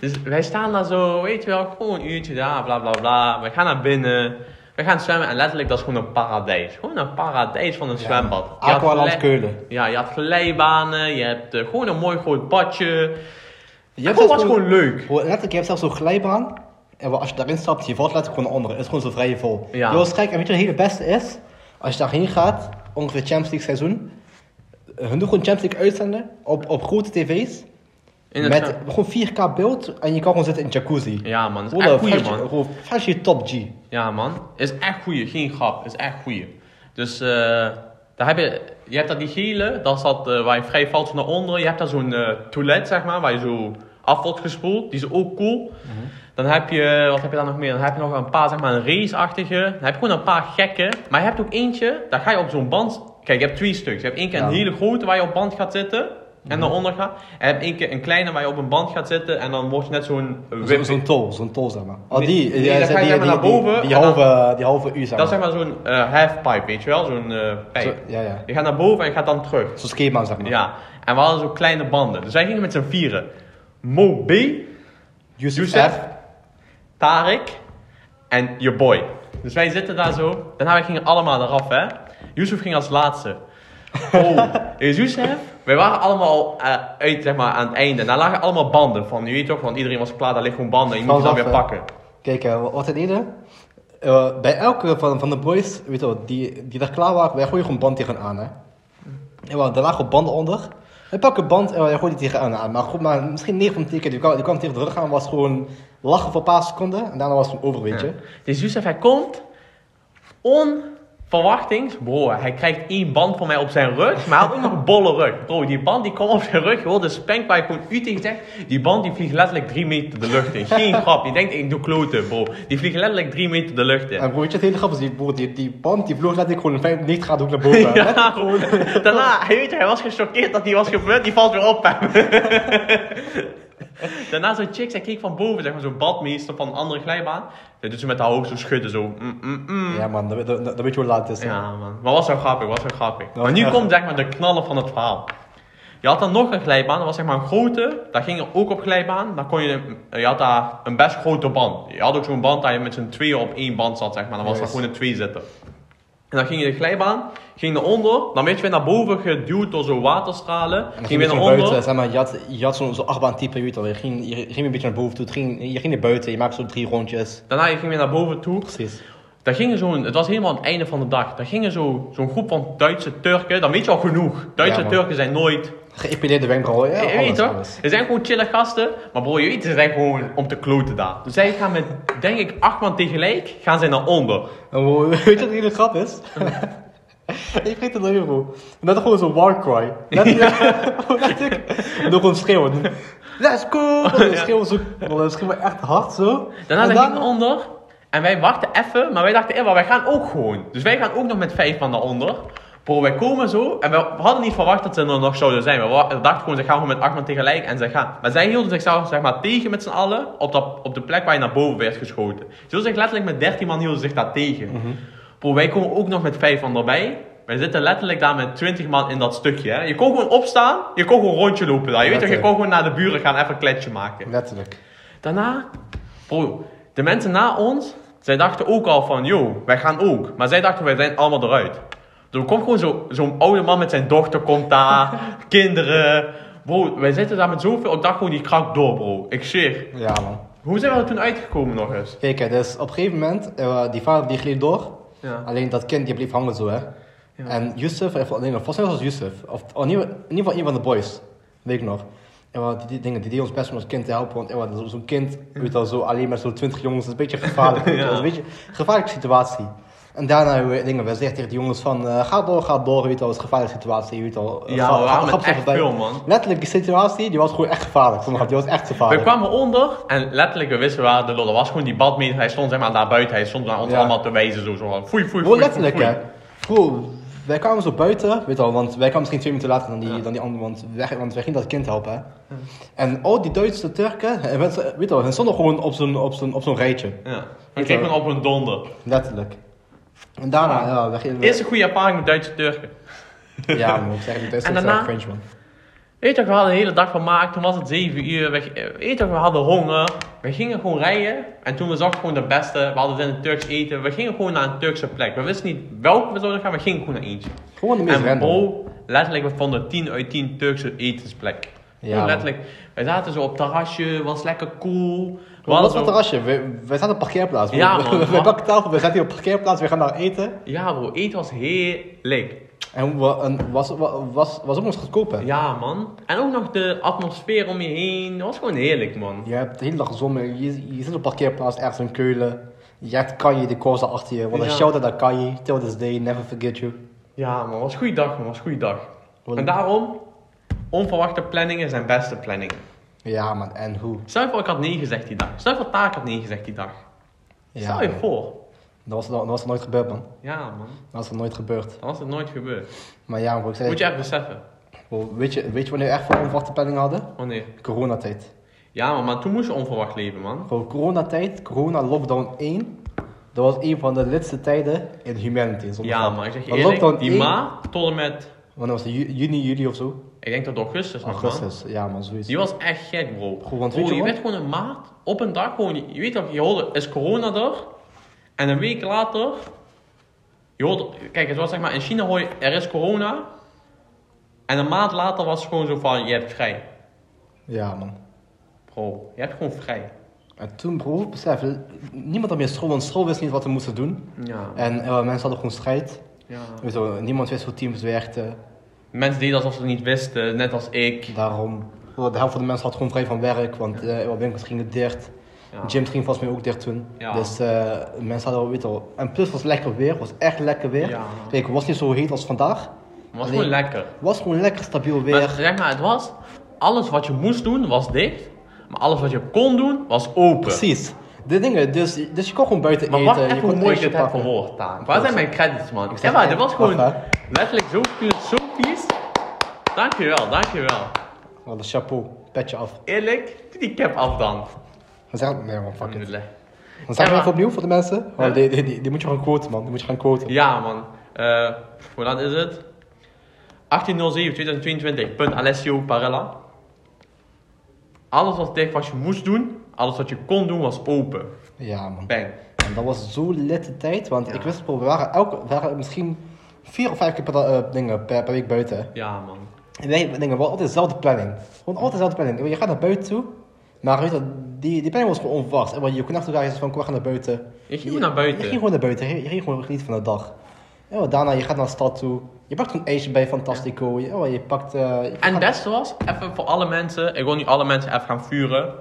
Dus wij staan daar zo, weet je wel, gewoon een uurtje daar, bla bla bla. We gaan naar binnen, we gaan zwemmen en letterlijk dat is gewoon een paradijs. Gewoon een paradijs van een zwembad. Aqualand Keulen. Ja, je had glijbanen, je hebt eh, gewoon een mooi groot badje. Je Het was gewoon leuk. Letterlijk, je hebt zelfs zo'n glijbaan. En als je daarin stapt, je valt letterlijk gewoon onder. Het is gewoon zo vrij vol. Ja. Je was gek. En weet je wat het hele beste is? Als je daarheen gaat, ongeveer Champions League seizoen. Hun doen gewoon Champions League uitzenden op, op grote tv's. In met gewoon 4K beeld. En je kan gewoon zitten in jacuzzi. Ja man, dat is echt goeie man. Gewoon fresh top G. Ja man, is echt goeie, geen grap, is echt goeie. Dus eh, daar heb je, je hebt daar die gele, dat is dat eh, waar je vrij valt naar onderen. Je hebt daar zo'n eh, toilet zeg maar, waar je zo af wordt gespoeld, die is ook cool. Dan heb je, wat heb je daar nog meer? Dan heb je nog een paar, zeg maar, een raceachtige. Dan heb je gewoon een paar gekke. Maar je hebt ook eentje, daar ga je op zo'n band... Kijk, je hebt twee stuks. Je hebt één keer een Ja. hele grote waar je op band gaat zitten. En dan onder gaat. En je hebt één keer een kleine waar je op een band gaat zitten. En dan word je net zo'n Zo-. Zo'n tol, zo'n tol zeg maar. Oh, die, nee, die, dan die, zeg maar naar boven die, die en dan- halve, die halve uur zeg Dat is zeg maar zo'n eh halfpipe, weet je wel? Zo'n eh pijp. Zo- ja, ja. Je gaat naar boven en je gaat dan terug. Zo'n skatebaan zeg maar. Ja. En we hadden zo kleine banden. Dus wij gingen met z'n vieren. Mo B, Yusuf F. Tarek en je boy. Dus wij zitten daar zo. Daarna wij gingen allemaal eraf, hè. Yusuf ging als laatste. Oh, Youssef, wij waren allemaal eh, uit, zeg maar, aan het einde. Daar lagen allemaal banden van, je weet toch, want iedereen was klaar, daar liggen gewoon banden. En je moet je dan weer pakken. Kijk, eh, wat we deden. eh, bij elke van, van de boys, weet je wel, die, die daar klaar waren, wij gooien gewoon band tegen aan, hè. En wel, daar lagen banden onder. Wij pakken band en wij gooien die tegen aan. Maar, goed, maar misschien 9 van de 10 keer, die kwam, die kwam tegen de rug aan, was gewoon lachen voor een paar seconden. En daarna was het gewoon over, weet je. Dus Youssef, hij komt onverwachtings. Bro, hij krijgt één band van mij op zijn rug. Maar hij had ook nog een bolle rug. Bro, die band die komt op zijn rug. Joh, de spank waar je gewoon u tegen zegt. Die band die vliegt letterlijk drie meter de lucht in. Geen grap. Je denkt, ik doe kloten, bro. Die vliegt letterlijk drie meter de lucht in. En bro, weet je, het hele grappig is, die, bro, die, die band die vloog letterlijk gewoon 95 graden hoek naar boven. Ja, gewoon. Daarna, hij, weet je, hij was gechoqueerd dat die was gebeurd. Die valt weer op hem. Daarna zo'n chick, zij keek van boven, zeg maar, zo'n badmeester van een andere glijbaan. Zij doet ze met haar hoofd zo schudden, zo. Mm, mm, mm. Ja man, dan, dan, dan weet je hoe laat het is. hè. Ja, man. Maar was zo grappig, was zo grappig. maar nu echt- komt zeg maar de knallen van het verhaal. Je had dan nog een glijbaan, dat was zeg maar een grote. Daar ging er ook op glijbaan. Daar kon je, je had daar een best grote band. Je had ook zo'n band dat je met z'n tweeën op één band zat, zeg maar. Dan was dat Juist. gewoon een twee zitten. En dan ging je de glijbaan, ging naar onder, dan werd je weer naar boven geduwd door zo'n waterstralen. En ging je weer naar onder. buiten, zeg maar, je had, je had zo'n zo achtbaan type, je je ging, je ging een beetje naar boven toe, ging, je ging naar buiten, je maakte zo drie rondjes. Daarna je ging weer naar boven toe. Precies. Daar gingen zo'n, het was helemaal aan het einde van de dag. Daar gingen zo, zo'n groep van Duitse Turken, dan weet je al genoeg. Duitse Ja. Turken zijn nooit. Geëpileerde wenkbrauwen, ja, je weet toch? Er zijn gewoon chille gasten. Maar bro, je weet, ze zijn gewoon om te kloten daar. Dus zij gaan met, denk ik, acht man tegelijk, gaan zij naar onder. Weet je wat de hele grap is? ik weet het nog bro. Net gewoon zo'n war cry. Net, letterlijk. En dan gewoon schreeuwen. Let's go! En dan schreeuwen zo, we echt hard zo. Daarna En zijn dan- naar onder. En wij wachten even, maar wij dachten, eh, maar wij gaan ook gewoon. Dus wij gaan ook nog met vijf man naar onder. Bro, wij komen zo en we hadden niet verwacht dat ze er nog zouden zijn. We dachten gewoon, ze gaan gewoon met acht man tegelijk en ze gaan. Maar zij hielden zichzelf zeg maar tegen met z'n allen op, dat, op de plek waar je naar boven werd geschoten. Ze hielden zich letterlijk met 13 man hielden zich daar tegen. Bro, wij komen ook nog met vijf man erbij. Wij zitten letterlijk daar met 20 man in dat stukje. Hè. Je kon gewoon opstaan, je kon gewoon een rondje lopen daar. Je weet toch, je kon gewoon naar de buren gaan even een kletje maken. Letterlijk. Daarna, bro, de mensen na ons, zij dachten ook al van, yo, wij gaan ook. Maar zij dachten, wij zijn allemaal eruit. Dus er komt gewoon zo- zo'n oude man met zijn dochter, komt daar, kinderen. Bro, wij zitten daar met zoveel, ik dacht gewoon, die krak door, bro. Ik zweer. Ja man. Hoe zijn we er toen uitgekomen nog eens? Kijk, dus op een gegeven moment, eh, die vader die gleed door. Ja. Alleen dat kind die bleef hangen zo hè. Ja. En Yusuf, nee, volgens mij was het Yusuf. Of in ieder, in ieder geval een van de boys. Weet ik nog. En wat die, die dingen, die deed ons best om ons kind te helpen. Want eh, wat, zo- zo'n kind, weet je wel, zo alleen met zo'n 20 jongens, dat is een beetje gevaarlijk. weet je wel. Dat is een beetje een gevaarlijke situatie. En daarna we, dingen, we zeggen tegen de jongens van, eh, ga door, ga door, weet je wel, het is een gevaarlijke situatie, weet je wel. Ja, Ga- we waren echt voorbij. veel, man. Letterlijk, die situatie, die was gewoon echt gevaarlijk. Sommige, die was echt We gevaarlijk. kwamen onder en letterlijk, we wisten waar de lol was gewoon die badmeter, hij stond zeg maar daar buiten, hij stond naar ons Ja. allemaal te wijzen, zo, zo. Foei, foei, foei, Gewoon letterlijk, foei. hè. Bro, wij kwamen zo buiten, weet je wel, want wij kwamen misschien twee minuten later dan die, Ja. dan die andere, want wij, want wij gingen dat kind helpen. En al die Duitse Turken, en we- weet je wel, hen stonden gewoon op zo'n, op zo'n, op zo'n rijtje. Ja, we Weet kregen je- gewoon op een donder. Letterlijk. En daarna, ja, we gingen... Eerste goede ervaring met Duitse Turken. Ja, man, ik zeg het, Duitsers En Weet toch, we hadden de hele dag vermaakt. Toen was het 7 uur. We, weet toch, we hadden honger. We gingen gewoon rijden. En toen we zag gewoon de beste. We hadden zin in Turks eten. We gingen gewoon naar een Turkse plek. We wisten niet welke we zouden gaan. We gingen gewoon naar eentje. Gewoon de meest En random. bro, letterlijk, we vonden 10 uit 10 Turkse etensplek. Ja, Gewoon man. letterlijk. Wij zaten zo op het terrasje. Was lekker cool. We Wat hadden was zo- het terrasje? We, wij zaten op parkeerplaats. We- Ja, we, man. we, we pakken tafel, we zaten hier op parkeerplaats, we gaan daar eten. Ja bro, eten was heerlijk. En, was, was, was, was ook nog eens goedkoop, hè. Ja man. En ook nog de atmosfeer om je heen. Dat was gewoon heerlijk man. Je hebt de hele dag gezongen, je, je zit op parkeerplaats ergens in Keulen. Je hebt Kanye, de koers achter je. Want een Ja. shout-out naar Kanye, till this day, never forget you. Ja man, was een goede dag man. Was een goede dag. Wat- En daarom, onverwachte planningen zijn beste planningen. Ja man, en hoe? Stel je voor ik had nee gezegd die dag. Stel je voor Taak had nee gezegd die dag. Ja, Stel je man. voor. Dat was, dat was er nooit gebeurd man. Ja man, Dat was er nooit gebeurd. dan was het nooit gebeurd. Maar ja, bro, ik zei, Moet je echt beseffen. bro, weet, je, weet je wanneer we echt voor onverwachte planning hadden? Wanneer? Coronatijd. Ja man, maar toen moest je onverwacht leven man. Bro, coronatijd, corona lockdown 1. Dat was een van de lidste tijden in humanity. Ja maar ik zeg je eerlijk, lockdown die 1 maand tot en met, Wanneer was het? Ju- Juni, juli of zo? ik denk tot augustus man. Augustus. Ja man, zoiets. Die was echt gek bro. Goed, want Bro, weet je je werd gewoon een maand op een dag gewoon, je weet toch, je hoorde, is corona er? En een week later, je hoorde, kijk het was zeg maar, in China hoor je, er is corona. En een maand later was het gewoon zo van, je hebt vrij. Ja man. Bro, je hebt gewoon vrij. En toen bro, besef, niemand had meer school, want school wist niet wat we moesten doen. Ja. En eh, mensen hadden gewoon strijd. ja. Wel, niemand wist hoe teams werkten. Mensen deden alsof ze het niet wisten, net als ik. Daarom, de helft van de mensen had gewoon vrij van werk, want eh wat winkels gingen dicht. Ja. Gyms gingen volgens mij ook dicht toen. Ja. Dus eh, mensen hadden, wel, en plus was lekker weer, was echt lekker weer. Ja. Kijk, het was niet zo heet als vandaag. Het was gewoon lekker. Het was gewoon lekker stabiel Maar weer. zeg maar, het was, alles wat je moest doen was dicht. Maar alles wat je kon doen was open. Precies. De dingen, dus, dus je kon gewoon buiten Maar eten. wacht je kon mooi dit heb verwoord. Waar zijn mijn credits, man? Ik zeg maar dit was gewoon letterlijk zo filosofisch. Dankjewel, dankjewel. Oh, de chapeau, petje af. Eerlijk, doe die cap af dan. Dan zeg, nee man, fuck it. Dan zeg ik even opnieuw voor de mensen. Die, die, die, die moet je gaan quoten man, die moet je gaan quoten. Ja, man. Eh, hoe laat is het? 18.07.2022, punt Alessio Parella. Alles was dicht wat je moest doen, alles wat je kon doen was open. Ja man. Bang. En. Dat was zo lette tijd. Want Ja. ik wist we waren, elke, we waren misschien vier of vijf keer per, eh, dingen, per, per week buiten. Ja, man. En wij dingen, we hadden altijd dezelfde planning. Gewoon altijd dezelfde planning. Je gaat naar buiten toe. Maar weet je, die, die planning was gewoon onverwachts. En je kon echt elkaar van, kom, we naar buiten. Je ging gewoon naar buiten. Je ging gewoon naar buiten. Je, je ging gewoon genieten van de dag. Ja, daarna, je gaat naar de stad toe. Je pakt een ijsje bij Fantastico. Je, oh, je pakt... eh, je En het beste was, even voor alle mensen, ik wil nu alle mensen even gaan vuren.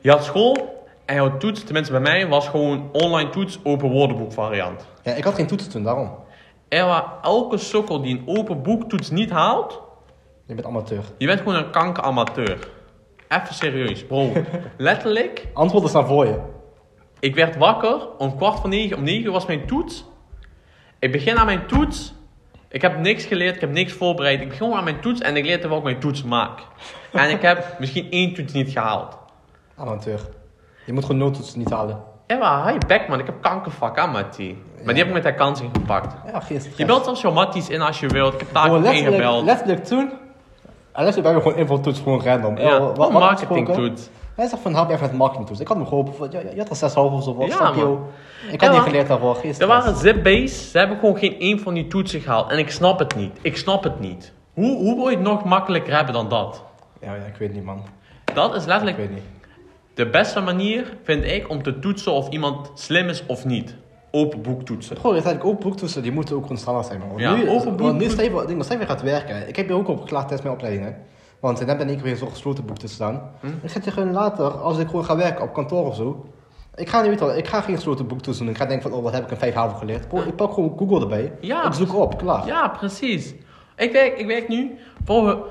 Je had school en jouw toets, tenminste bij mij, was gewoon online toets, open woordenboek variant. Ja, ik had geen toetsen toen, daarom. En waar elke sukkel die een open boektoets niet haalt, Je bent amateur. je bent gewoon een kankeramateur. Even serieus, bro. Letterlijk, Antwoorden staan voor je. ik werd wakker om kwart voor negen, om negen was mijn toets. Ik begin aan mijn toets. Ik heb niks geleerd, ik heb niks voorbereid. Ik begin gewoon aan mijn toets en ik leer terwijl ik mijn toets maak. En ik heb misschien één toets niet gehaald. Amateur. Je moet gewoon noodtoetsen niet halen. Ja, maar je bek man, ik heb kankervak aan Mattie. Maar die heb ik met haar kans ingepakt. Ja, stress. Je belt zelfs jouw Matties in als je wilt. Ik heb daar Gewoon ook ingebeld. letterlijk toen. En letterlijk hebben we gewoon invaltoets, gewoon random. Ja, Oh, wat wat marketingtoets. Hij zegt van, help je even met marketingtoets. Ik had hem geholpen. Je, je had er 6 half of zo. wat, Ja? Ik had niet geleerd daarvoor. Geen Er waren zip-base, ze hebben gewoon geen één van die toetsen gehaald. En ik snap het niet. Ik snap het niet. Hoe, hoe wil je het nog makkelijker hebben dan dat? Ja, ja, ik weet niet, man. Dat is Ik letterlijk weet niet. de beste manier, vind ik, om te toetsen of iemand slim is of niet. Open boek toetsen. Gewoon, uiteindelijk ook boektoetsen, die moeten ook gewoon standaard zijn. Want Ja, nu, open boek- want nu jij weer gaat werken. Ik heb hier ook op geklaagd tijdens mijn opleiding, hè. Want net ben ik weer zo'n gesloten boektoetsen staan. Hm? Ik ga tegen later, als ik gewoon ga werken op kantoor of zo. Ik ga niet ik ga geen gesloten boektoetsen doen. Ik ga denken van, oh, wat heb ik een 5 haven geleerd. Bro, ik pak gewoon Google erbij. Ja. Ik zoek op, klaar. Ja, precies. Ik werk, ik werk nu. Bro,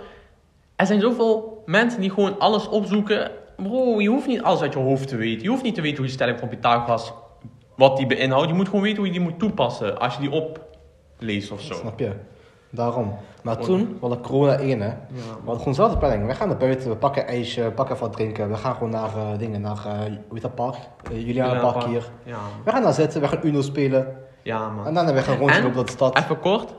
er zijn zoveel mensen die gewoon alles opzoeken. Bro, je hoeft niet alles uit je hoofd te weten. Je hoeft niet te weten hoe je stelling van Pythagoras, wat die beinhoudt. Je moet gewoon weten hoe je die moet toepassen als je die opleest of zo. Snap je? Daarom. Maar toen, was het corona 1, hè. We hadden gewoon dezelfde planning. We gaan naar buiten, we pakken een ijsje, we pakken wat drinken. We gaan gewoon naar eh, dingen, naar, eh hoe heet dat park? Uh, Juliana Park hier. Ja. We gaan daar zitten, we gaan Uno spelen. ja man. En daarna we gaan rondlopen En? door de stad. Even kort,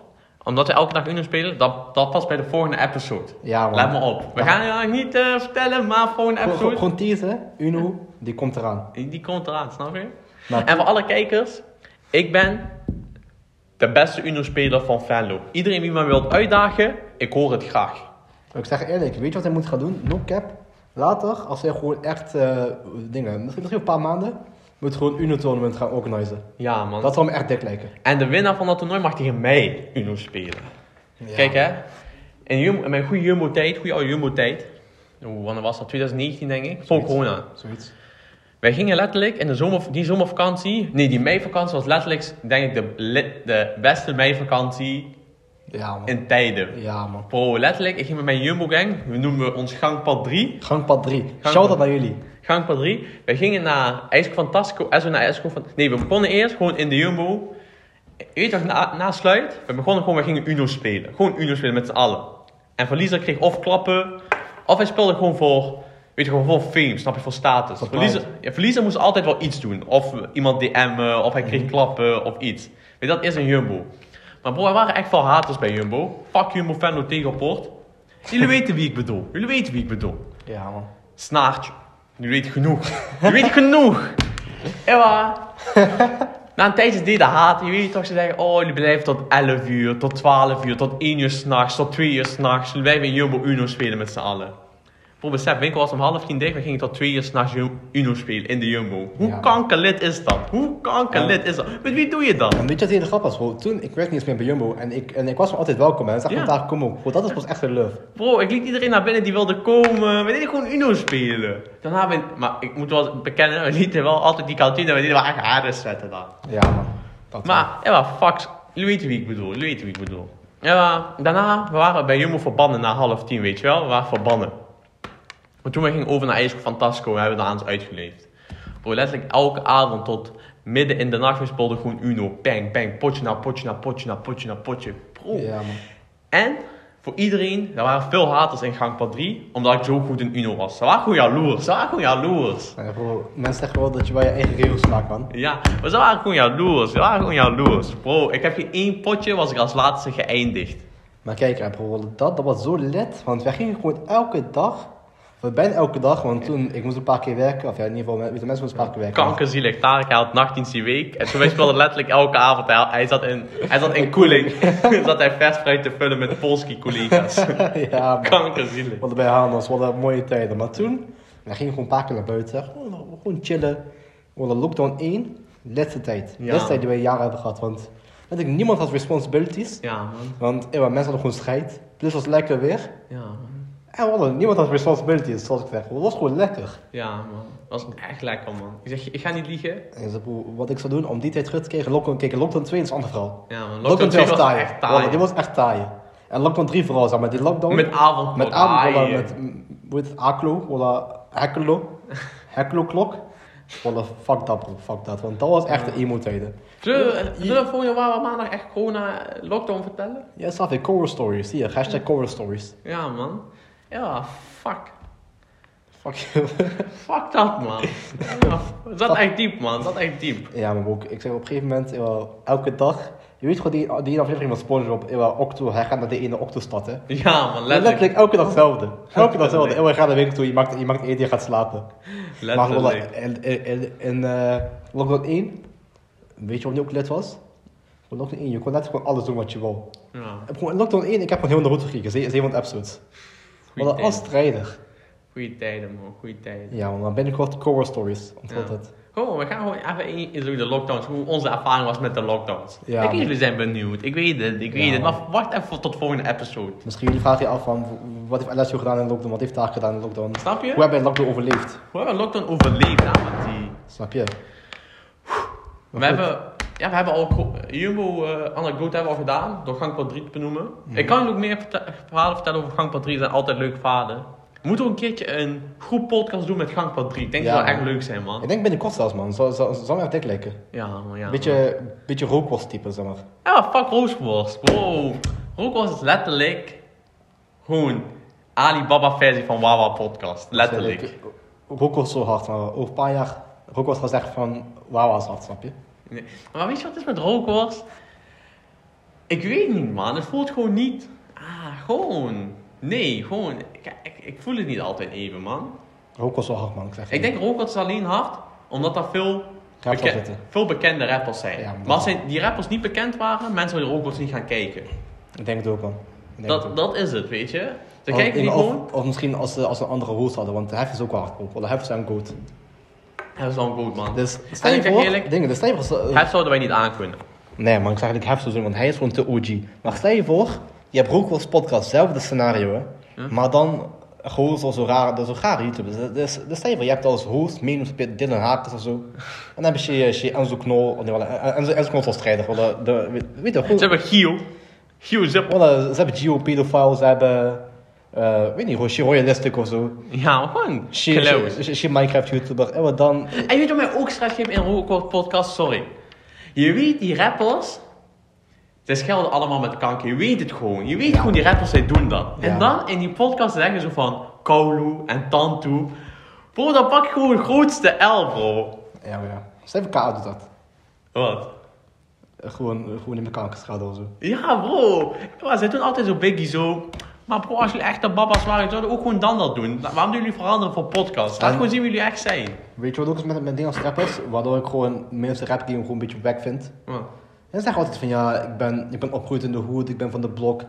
omdat we elke dag Uno spelen, dat, dat past bij de volgende episode. Ja, man. Let me op. We Ja. gaan het eigenlijk niet eh, vertellen, maar volgende episode, gewoon teasen, Uno, die komt eraan. die, die komt eraan, snap je? Maar En voor alle kijkers, ik ben de beste Uno-speler van Venlo. Iedereen die me wilt uitdagen, ik hoor het graag. ik zeg eerlijk, weet je wat hij moet gaan doen? No cap. Later, als hij gewoon echt eh, dingen, misschien, misschien een paar maanden, moet gewoon Uno tournament gaan organiseren. Ja, man. Dat zal me echt dik lijken. En de winnaar van dat toernooi mag tegen mij Uno spelen. Kijk hè, in, mijn goede Jumbo-tijd, goede oude Jumbo-tijd, wanneer was dat? 2019 denk ik, voor corona. Zoiets. Wij gingen letterlijk in de zomer, die zomervakantie, nee die meivakantie was letterlijk denk ik de, de beste meivakantie Ja, man. in tijden. Ja, man. Bro, letterlijk, ik ging met mijn Jumbo-gang, we noemen ons gangpad 3. Gangpad 3. Gangpad. Shout-out naar jullie. Gangpad 3. Wij gingen naar IJsko Fantastico. Zo naar IJsko van... Nee, we begonnen eerst gewoon in de Jumbo. Je weet toch, na, na sluit. We begonnen gewoon, we gingen Uno spelen. Gewoon Uno spelen met z'n allen. En verliezer kreeg of klappen. Of hij speelde gewoon voor... Weet je, gewoon voor fame, snap je, voor status. Voor Verliezer, ja, verliezer moest altijd wel iets doen. Of iemand DM'en, of hij kreeg Mhm. klappen, of iets. Weet je, dat is een Jumbo. Maar bro, er waren echt veel haters bij Jumbo. Fuck Jumbo, Venlo, Tegelport. Jullie weten wie ik bedoel. Jullie weten wie ik bedoel. Ja, man. Snaartje. Nu weet je genoeg. Nu weet genoeg. Ewa. Na een tijdje deed de haat. Je weet toch, ze zeggen, oh, jullie blijven tot 11 uur, tot 12 uur, tot 1 uur s'nachts, tot 2 uur s'nachts. Zullen wij weer Jumbo Uno spelen met z'n allen? Voor besef, winkel was om half tien dicht, we gingen tot 2 uur s'nachts Uno spelen in de Jumbo. Hoe Ja. kankerlid is dat? Hoe kankerlid is dat? Met wie doe je dat? En weet je wat de grap was, bro? Toen, ik werkte niet eens meer bij Jumbo en ik, en ik was me altijd welkom. En ik zag Ja. van daar, kom op. Bro, dat is pas echt een love. Bro, ik liet iedereen naar binnen die wilde komen. We deden gewoon Uno spelen. Daarna ben maar ik moet wel bekennen, we lieten wel altijd die kantine, we deden wel echt harde zetten daar. Ja, man. Dat Maar, ja, maar fucks, jullie weten wie ik bedoel, jullie weten wie ik bedoel. Ja, daarna, we waren bij Jumbo verbannen na half tien, weet je wel, we waren verbannen. Maar toen we gingen over naar IJsko Fantasco, we hebben we daar aan ons uitgeleefd. Bro, letterlijk elke avond tot midden in de nacht, we speelden gewoon Uno, bang, bang, potje na potje na potje na potje na potje. Bro, Ja, man. en voor iedereen, er waren veel haters in gangpad 3, omdat ik zo goed in Uno was. Ze waren gewoon jaloers, ze waren gewoon jaloers. Ja, bro, mensen zeggen wel dat je wel je eigen regels maakt, man. Ja, maar ze waren gewoon jaloers, ze waren gewoon jaloers. Bro, ik heb geen één potje, was ik als laatste geëindigd. Maar kijk, bro, dat, dat was zo let. Want wij gingen gewoon elke dag Voor bijna elke dag, want toen, ik moest een paar keer werken, of ja, in ieder geval, met de mensen moesten een paar keer werken. Kankerzielig. Tarek, had nachtdienst die week. En toen wij speelden letterlijk elke avond. Hij, hij zat in, hij zat in koeling. zat hij vers fruit te vullen met Polski collega's. ja, man. Kankerzielig. Hadden bij Hanos, we hadden mooie tijden. Maar toen, we gingen gewoon een paar keer naar buiten. Gewoon, gewoon chillen. We hadden lockdown 1, laatste tijd. Ja. Laatste tijd die we een jaar hebben gehad. Want ik, niemand had responsibilities. Ja, man. Want mensen hadden gewoon scheid. Plus was lekker weer. Ja, man. En niemand had responsibilities, zoals ik zeg. Het was gewoon lekker. Ja, man. Dat was echt lekker, man. Ik zeg, ik ga niet liegen. En broer, wat ik zou doen om die tijd terug te krijgen, lockdown, kijk, lockdown 2 is een ander verhaal. Ja, man. Lockdown Lockdown 2 was taai. echt taai. Die was echt taai. En lockdown 3 vooral, zeg maar, die lockdown. Met avond. Met avond, met, het, Aklo, voilà, Hekelo, Hekelo klok. Voilà, fuck dat bro, fuck dat, want dat was echt de emo-tijden. Zullen we- je waar we maandag echt corona eh, lockdown vertellen? Ja, snap je, cover stories, zie je, hashtag cover stories. Ja, man. Ja, fuck. Fuck you. Fuck dat, man. Ja, dat echt diep, man. Dat echt diep. ja, maar ook, ik zeg op een gegeven moment, elke dag, je weet gewoon die, die aflevering van Spongebob, ja, Octo, hij gaat naar de ene Octo-stad, hè. Ja, man. Letterlijk. Letterlijk. elke dag hetzelfde. Elke dag hetzelfde. Ja, je gaat naar de winkel toe, je maakt, je maakt eten, je gaat slapen. Maar Letterlijk. in, in, in, in eh, lockdown 1, weet je wat nu ook lid was? Lockdown 1, je kon net gewoon alles doen wat je wou. Ja. In lockdown 1, ik heb gewoon heel de route gekeken, ze- 700 episodes. Goeie Wat tijden. strijder. Goeie tijden, man. Goeie tijden. Ja, man, dan binnenkort cover stories. Onthoud het. Gewoon, we gaan gewoon even in, de lockdowns. Hoe onze ervaring was met de lockdowns. Ja, ik man. jullie zijn benieuwd. Ik weet het, ik weet Ja, het. Maar wacht even tot de volgende episode. Misschien jullie vragen je af van, wat heeft Alessio gedaan in lockdown, wat heeft Taak gedaan in lockdown? Snap je? Hoe heb je lockdown overleefd? We hebben lockdown overleefd, met die... Snap je? We hebben, ja, we hebben al gro- Jumbo eh hebben we al gedaan, door gangpad 3 te benoemen. Ik kan ook meer verhalen vertellen over gangpad 3, zijn altijd leuke verhalen. We moeten ook een keertje een groep podcast doen met gangpad 3. Ik denk Ja, dat zou man. echt leuk zijn, man. Ik denk binnenkort zelfs, man. Zou, zou me echt dik lijken. Ja, man, ja. beetje, beetje rookworst type, zeg maar. Ja, fuck roosworst. Bro, roosworst is letterlijk gewoon Alibaba versie van Wawa podcast. Letterlijk. Rookworst zo hard, maar over een paar jaar, rookworst gaat zeggen van, wauw, was hard, snap je? Nee. Maar weet je wat het is met rookworst? Ik weet niet, man. Het voelt gewoon niet. Ah, gewoon. Nee, gewoon. Ik, ik, ik voel het niet altijd even, man. Rookworst zo hard, man. Ik, zeg Ik denk rookworst is alleen hard, omdat er veel, veel bekende rappers zijn. Ja, maar als zijn- die rappers niet bekend waren, mensen zouden rookworst niet gaan kijken. Ik denk het ook, man. Het Dat, ook. dat is het, weet je. Ze Of- kijken niet of, gewoon. Of misschien als ze, als een andere host hadden, want de hef is ook wel hard, bro. De hef een goat. Dat is wel goed, man. Dus stel je voor, eerlijk- dingen, dus stel je voor, eh, zouden wij niet aankunnen. nee man, ik zeg eigenlijk hef zo want hij is gewoon te OG. Maar stel je voor, je hebt Rookworst podcast, zelfde scenario, hè. Hm? Maar dan gewoon zo, zo raar, dat is zo rare YouTubers. Dus, dus stel je voor, je hebt als host meedoen met Dylan Hakers of zo. En dan heb je, je, je Enzo Knol, nee, wel, Enzo, Enzo Knol is wel strijder, de, de, weet- je, gewoon, Ze hebben Zip. wel, ze hebben Geo-pedophile, ze hebben, eh, weet niet, gewoon Royalistic of zo. Ja, gewoon She, close. she, she, she Minecraft YouTuber. En wat dan? En weet je wat mij ook stress geeft in een podcast? Sorry. Je weet, die rappers... Ze schelden allemaal met kanker. Je weet het gewoon. Je weet gewoon, die rappers, zij doen dat. Ja. En dan in die podcast zeggen ze van... Kaulu en Tantu. Bro, dan pak je gewoon de grootste L, bro. Ja, maar ja. Stel even doet dat. Wat? Eh, Gewoon, eh, gewoon in de kankerschade of zo. Ja, bro. Ja, zij doen altijd zo biggie zo. Maar bro, als jullie echte baba's waren, zouden ook gewoon dan dat doen. Waarom doen jullie veranderen voor podcast? Laat En- gewoon zien wie jullie echt zijn. Weet je wat ook is met, met dingen als rappers? Waardoor ik gewoon mensen rap game gewoon een beetje wack vind. Ja. En ze zeggen altijd van ja, ik ben, ik ben opgegroeid in de hoed, ik ben van de blok.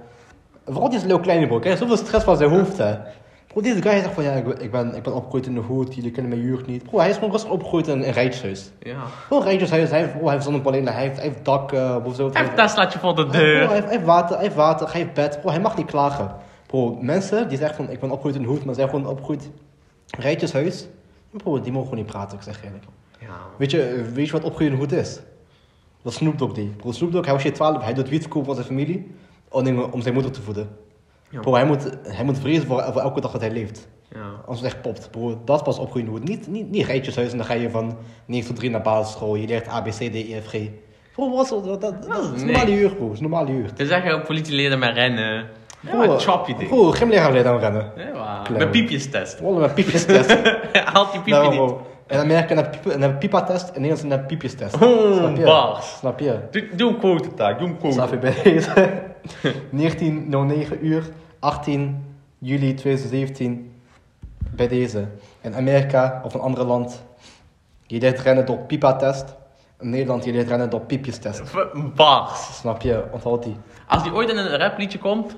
Vooral deze Leo Kleine bro, kijk, zoveel stress van zijn hoofd hè. Bro, deze guy zegt van ja, ik, ben- ik ben, opgegroeid in de hoed, jullie kennen mijn jeugd niet. Bro, hij is gewoon rustig opgegroeid in een rijtjeshuis. Ja. Gewoon rijtjeshuis, hij heeft, bro, hij heeft zonnepanelen, hij heeft, hij heeft dak, eh, of zo. Even Teslaatje voor de Bro, hij, deur. heeft, hij heeft water, hij heeft water, hij heeft bed. Bro, hij mag niet klagen. Bro, mensen die zeggen van ik ben opgegroeid in de hoed, maar zijn gewoon opgegroeid rijtjeshuis. Bro, die mogen gewoon niet praten, ik zeg eerlijk. Ja. Weet je, weet je wat opgroeien in de hoed is? Dat Snoop Dogg die. Bro, Snoop Dogg, hij was hier 12, hij doet wiet verkopen van zijn familie om, om zijn moeder te voeden. Ja. Bro, hij moet, hij moet vrezen voor, voor elke dag dat hij leeft. Ja. Als het echt popt. Bro, dat is pas opgroeien hoed. Niet, niet, niet rijtjeshuis en dan ga je van 9 tot 3 naar basisschool. Je leert A, B, C, D, E, F, G. Bro, wat is dat, dat, dat, is normale jeugd, bro. Dat is normale jeugd. Te zeggen, politieleden met rennen. Ja, Bro, maar chop je ding. Bro, gymleraar leert aan rennen. Ja. Met piepjestest. Wallah, met piepjestest. Haalt die piepje niet. In Amerika een piep- een pipa-test, in Nederland een piepjestest. Oh, Snap je? bars. Snap je? Doe, doe een quote taak, doe een quote. Snap je bij deze? 19.09 uur, 18 juli 2017. bij deze. In Amerika of een ander land, je leert rennen door pipa-test. In Nederland, je leert rennen door piepjes-test. Bars. Snap je? Onthoud die. Als die ooit in een rapliedje komt,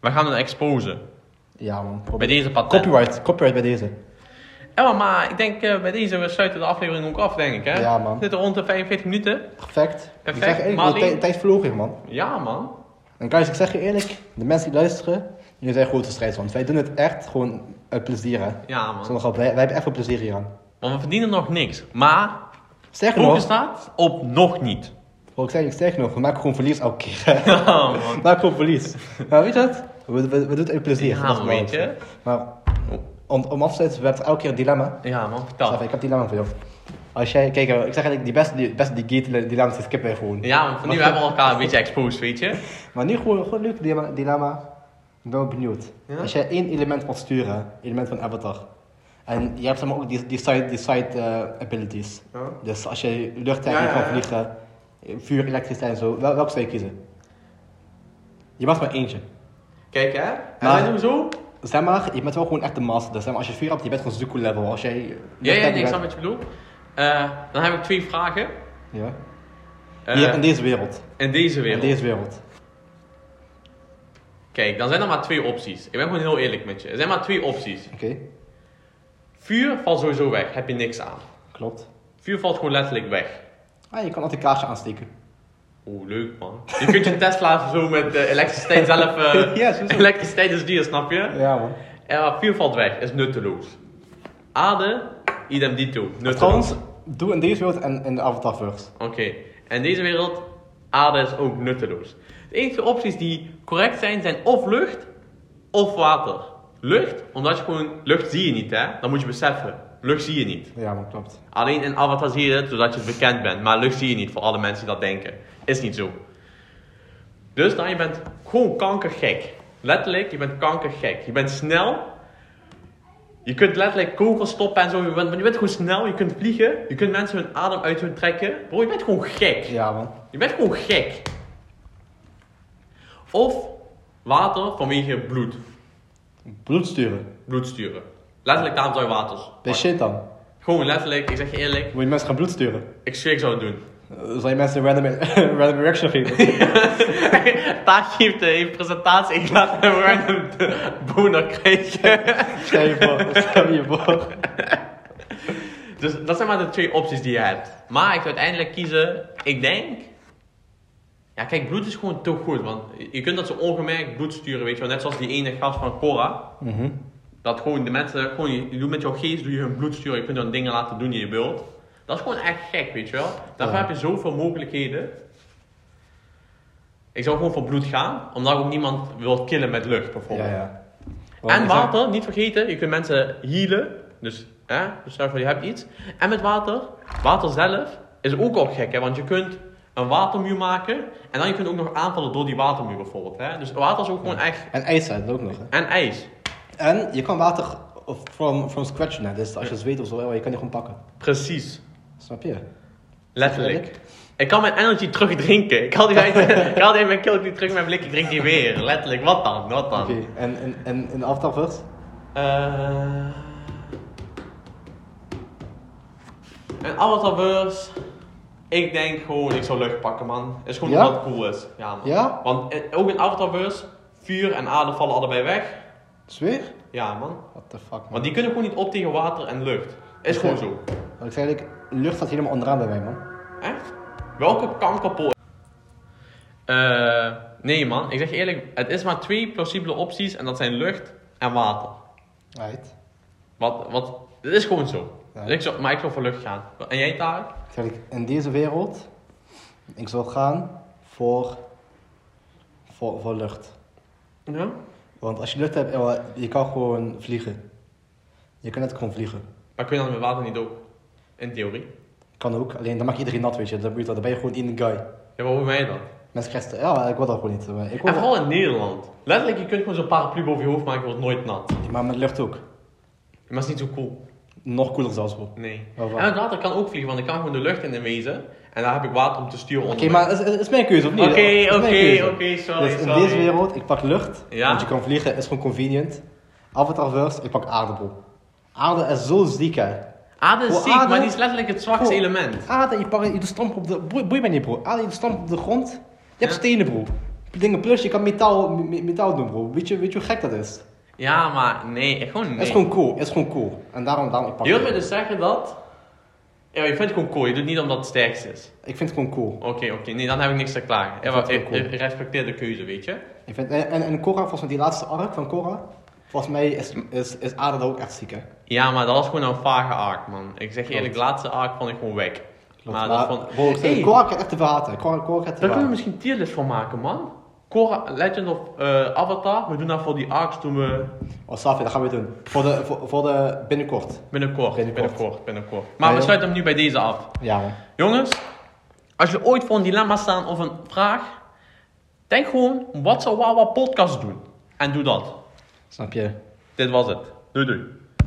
we gaan hem exposen. Ja, man. Bij deze patent. Copyright, copyright bij deze. Ja, maar ik denk eh, bij deze, we sluiten de aflevering ook af, denk ik, hè? Ja, man. We zitten rond de 45 minuten. Perfect. Perfect. Ik zeg eerlijk, tijd- vloog hier, man. Ja, man. En guys, ik zeg je eerlijk, de mensen die luisteren, jullie zijn grote strijd, want wij doen het echt gewoon uit plezier, hè. Ja, man. Zonder grap, wij, wij hebben echt veel plezier hier aan. Want we verdienen nog niks. Maar, Sterker nog, staat op nog niet. Ik zei, sterker nog, we maken gewoon verlies elke keer. Ja, man. maken gewoon verlies. Maar weet je wat? We, we, we doen het plezier. Ja, weet je. Maar om, om af te sluiten, we hebben elke keer een dilemma. Ja, man, vertel. ik heb een dilemma voor jou. Als jij, kijk, ik zeg eigenlijk, die beste, die beste die gate dilemma's die skippen gewoon. Ja, van nu hebben we elkaar een beetje exposed, weet je. Maar nu gewoon, gewoon leuk dilemma. dilemma. Ik ben wel benieuwd. Ja? Als jij één element moet sturen, element van Avatar. En je hebt zeg maar ook die, die side, die side eh, abilities. Ja. Dus als je lucht hebt, Ja, kan vliegen, vuur, elektriciteit en zo. Wel, welke zou je kiezen? Je mag maar eentje. Kijk, hè. En Maar- doen zo. Zeg maar, je bent wel gewoon echt de master. Dus zeg maar, als je vuur hebt, je bent gewoon Zuko level. Als jij Ja, ja, nee, ik snap wat je bedoelt. Eh, dan heb ik twee vragen. Ja. Eh, Hier, in deze wereld. in deze In wereld. deze wereld. Kijk, dan zijn er maar twee opties. Ik ben gewoon heel eerlijk met je. Er zijn maar twee opties. Oké, Vuur valt sowieso weg, heb je niks aan. klopt. Vuur valt gewoon letterlijk weg. Ah, je kan altijd een kaarsje aansteken. Oeh, leuk man. Je kunt je Tesla zo met eh, elektriciteit zelf... eh, Ja, sowieso. elektriciteit is duur, snap je? Ja, man. Ja, vuur valt weg, is nutteloos. Aarde, idem dito, nutteloos. Trouwens, doe in deze wereld en in de Avatarverse. Oké, en deze wereld, aarde is ook nutteloos. De enige opties die correct zijn, zijn of lucht of water. Lucht, omdat je gewoon, lucht zie je niet hè, dan moet je beseffen. Lucht zie je niet. Ja, man, klopt. Alleen in Avatar zie je het, zodat je bekend bent. Maar lucht zie je niet, voor alle mensen die dat denken. Is niet zo. Dus dan, je bent gewoon kankergek. Letterlijk, je bent kankergek. Je bent snel. Je kunt letterlijk kogels stoppen en zo. Je bent, je bent gewoon snel, je kunt vliegen. Je kunt mensen hun adem uit hun trekken. Bro, je bent gewoon gek. Ja, man. Je bent gewoon gek. Of water vanwege bloed. Bloed sturen. Bloed sturen. Letterlijk, daarom zou je water. Bij shit dan. Gewoon letterlijk, ik zeg je eerlijk. Wil je mensen gaan bloed sturen? Ik zweer, ik zou het doen. Uh, zal je mensen random, random reaction geven? Taak heeft een presentatie, ik laat hem random de boner krijgen. Stel je voor, stel je voor. Dus dat zijn maar de twee opties die je hebt. Maar ik zou uiteindelijk kiezen, ik denk... Ja, kijk, bloed is gewoon te goed, want je kunt dat zo ongemerkt bloed sturen, weet je wel. Net zoals die ene gast van Cora. Mhm. Dat gewoon de mensen, gewoon, je, je doet met jouw geest, doe je hun bloed sturen. Je kunt dan dingen laten doen die je wilt. Dat is gewoon echt gek, weet je wel. Daarvoor Ja. heb je zoveel mogelijkheden. Ik zou gewoon voor bloed gaan, omdat ik ook niemand wil killen met lucht, bijvoorbeeld. Ja, ja. En water, niet vergeten, je kunt mensen healen. Dus, hè, dus stel je voor je hebt iets. En met water, water zelf is ook al gek, hè, want je kunt een watermuur maken. En dan je kunt ook nog aanvallen door die watermuur bijvoorbeeld. Hè. Dus water is ook gewoon echt. En ijs zijn ook nog. Hè. En ijs. En je kan water of from, from scratch net. Dus als je zweet of zo, je kan die gewoon pakken. Precies. Snap je? Letterlijk. Ik kan mijn energy terug drinken. Ik haal die uit, ik haal die mijn keel die terug in mijn blik, ik drink die weer. Letterlijk, wat dan? Wat dan? Oké. En, en, en in de Avatarverse? Eh en Avatarverse, ik denk gewoon, ik zou lucht pakken man. Is gewoon Ja? omdat het cool is. Ja man. Ja? Want eh, ook in Avatarverse, vuur en aarde vallen allebei weg. Zweer? Ja man. What the fuck, man. Want die kunnen gewoon niet op tegen water en lucht. Is gewoon zo. Want ik zei eigenlijk, lucht staat helemaal onderaan bij mij, man. Echt? Welke kankerpol? Eh, nee man, ik zeg eerlijk, het is maar twee plausibele opties en dat zijn lucht en water. Right. Wat, wat, het is gewoon zo. Ja. Dus ik zou, maar ik zou voor lucht gaan. En jij Tarek? Ik zeg in deze wereld, ik zou gaan voor, voor, voor lucht. Ja? Want als je lucht hebt, ja, je kan gewoon vliegen. Je kan net gewoon vliegen. Maar kun je dan met water niet ook? In theorie. Kan ook, alleen dan maakt iedereen nat, weet je. Dan, dan ben je gewoon in guy. Ja, maar hoe ben je dat? Mensen krijgen, ja, ik wil dat gewoon niet. maar Ik En vooral in Nederland. Letterlijk, je kunt gewoon zo'n paraplu boven je hoofd maken, je wordt nooit nat. maar met lucht ook. Maar het is niet zo cool. Nog cooler zelfs, bro. Nee. En met water kan ook vliegen, want ik kan gewoon de lucht in de wezen. En daar heb ik water om te sturen Oké, onder. maar het is, het is mijn keuze, of niet? Oké, Het oké, oké, sorry, Dus in sorry. deze wereld, ik pak lucht, Ja. want je kan vliegen, is gewoon convenient. Avatarverse, ik pak aarde, bro. Aarde is zo ziek, hè. Aarde is Bro, ziek, aarde- maar die is letterlijk het zwakste Bro, element. Aarde, je, pakt, je doet stamp op de... Boei, boei mij niet, bro. Aarde, je stamp op de grond. Je hebt Ja. stenen, bro. Dingen plus, je kan metaal, me- metaal doen, bro. Weet je, weet je hoe gek dat is? Ja, maar nee, gewoon nee. Het is gewoon cool. Het is gewoon cool. En daarom, daarom ik pak Je me dus zeggen dat... Ja, je vindt het gewoon cool. Je doet het niet omdat het sterkste is. Ik vind het gewoon cool. Oké, oké. Nee, dan heb ik niks te klagen. Ja, ik, cool. ik respecteer de keuze, weet je. Ik vind, en, en, Korra, volgens mij die laatste arc van Korra, volgens mij is, is, is Aarde daar ook echt ziek, hè. Ja, maar dat was gewoon een vage arc, man. Ik zeg je eerlijk, de laatste arc vond ik gewoon weg. Maar Maar, dat vond... bro, Hey, Korra gaat echt te verhaten. Korra, Korra gaat te daar kunnen we misschien tierlist van maken, man. Korra, Legend of eh, Avatar. We doen dat voor die arcs toen we... Oh, Safi, dat gaan we doen. Voor de, voor, voor de binnenkort. Binnenkort, Binnenkort. binnenkort, binnenkort. Maar Ja, we sluiten hem nu bij deze af. Ja, man. Jongens, als je ooit voor een dilemma staan of een vraag, denk gewoon, wat zou Wawa podcast doen? En doe dat. Snap je? Dit was het. Doei doei.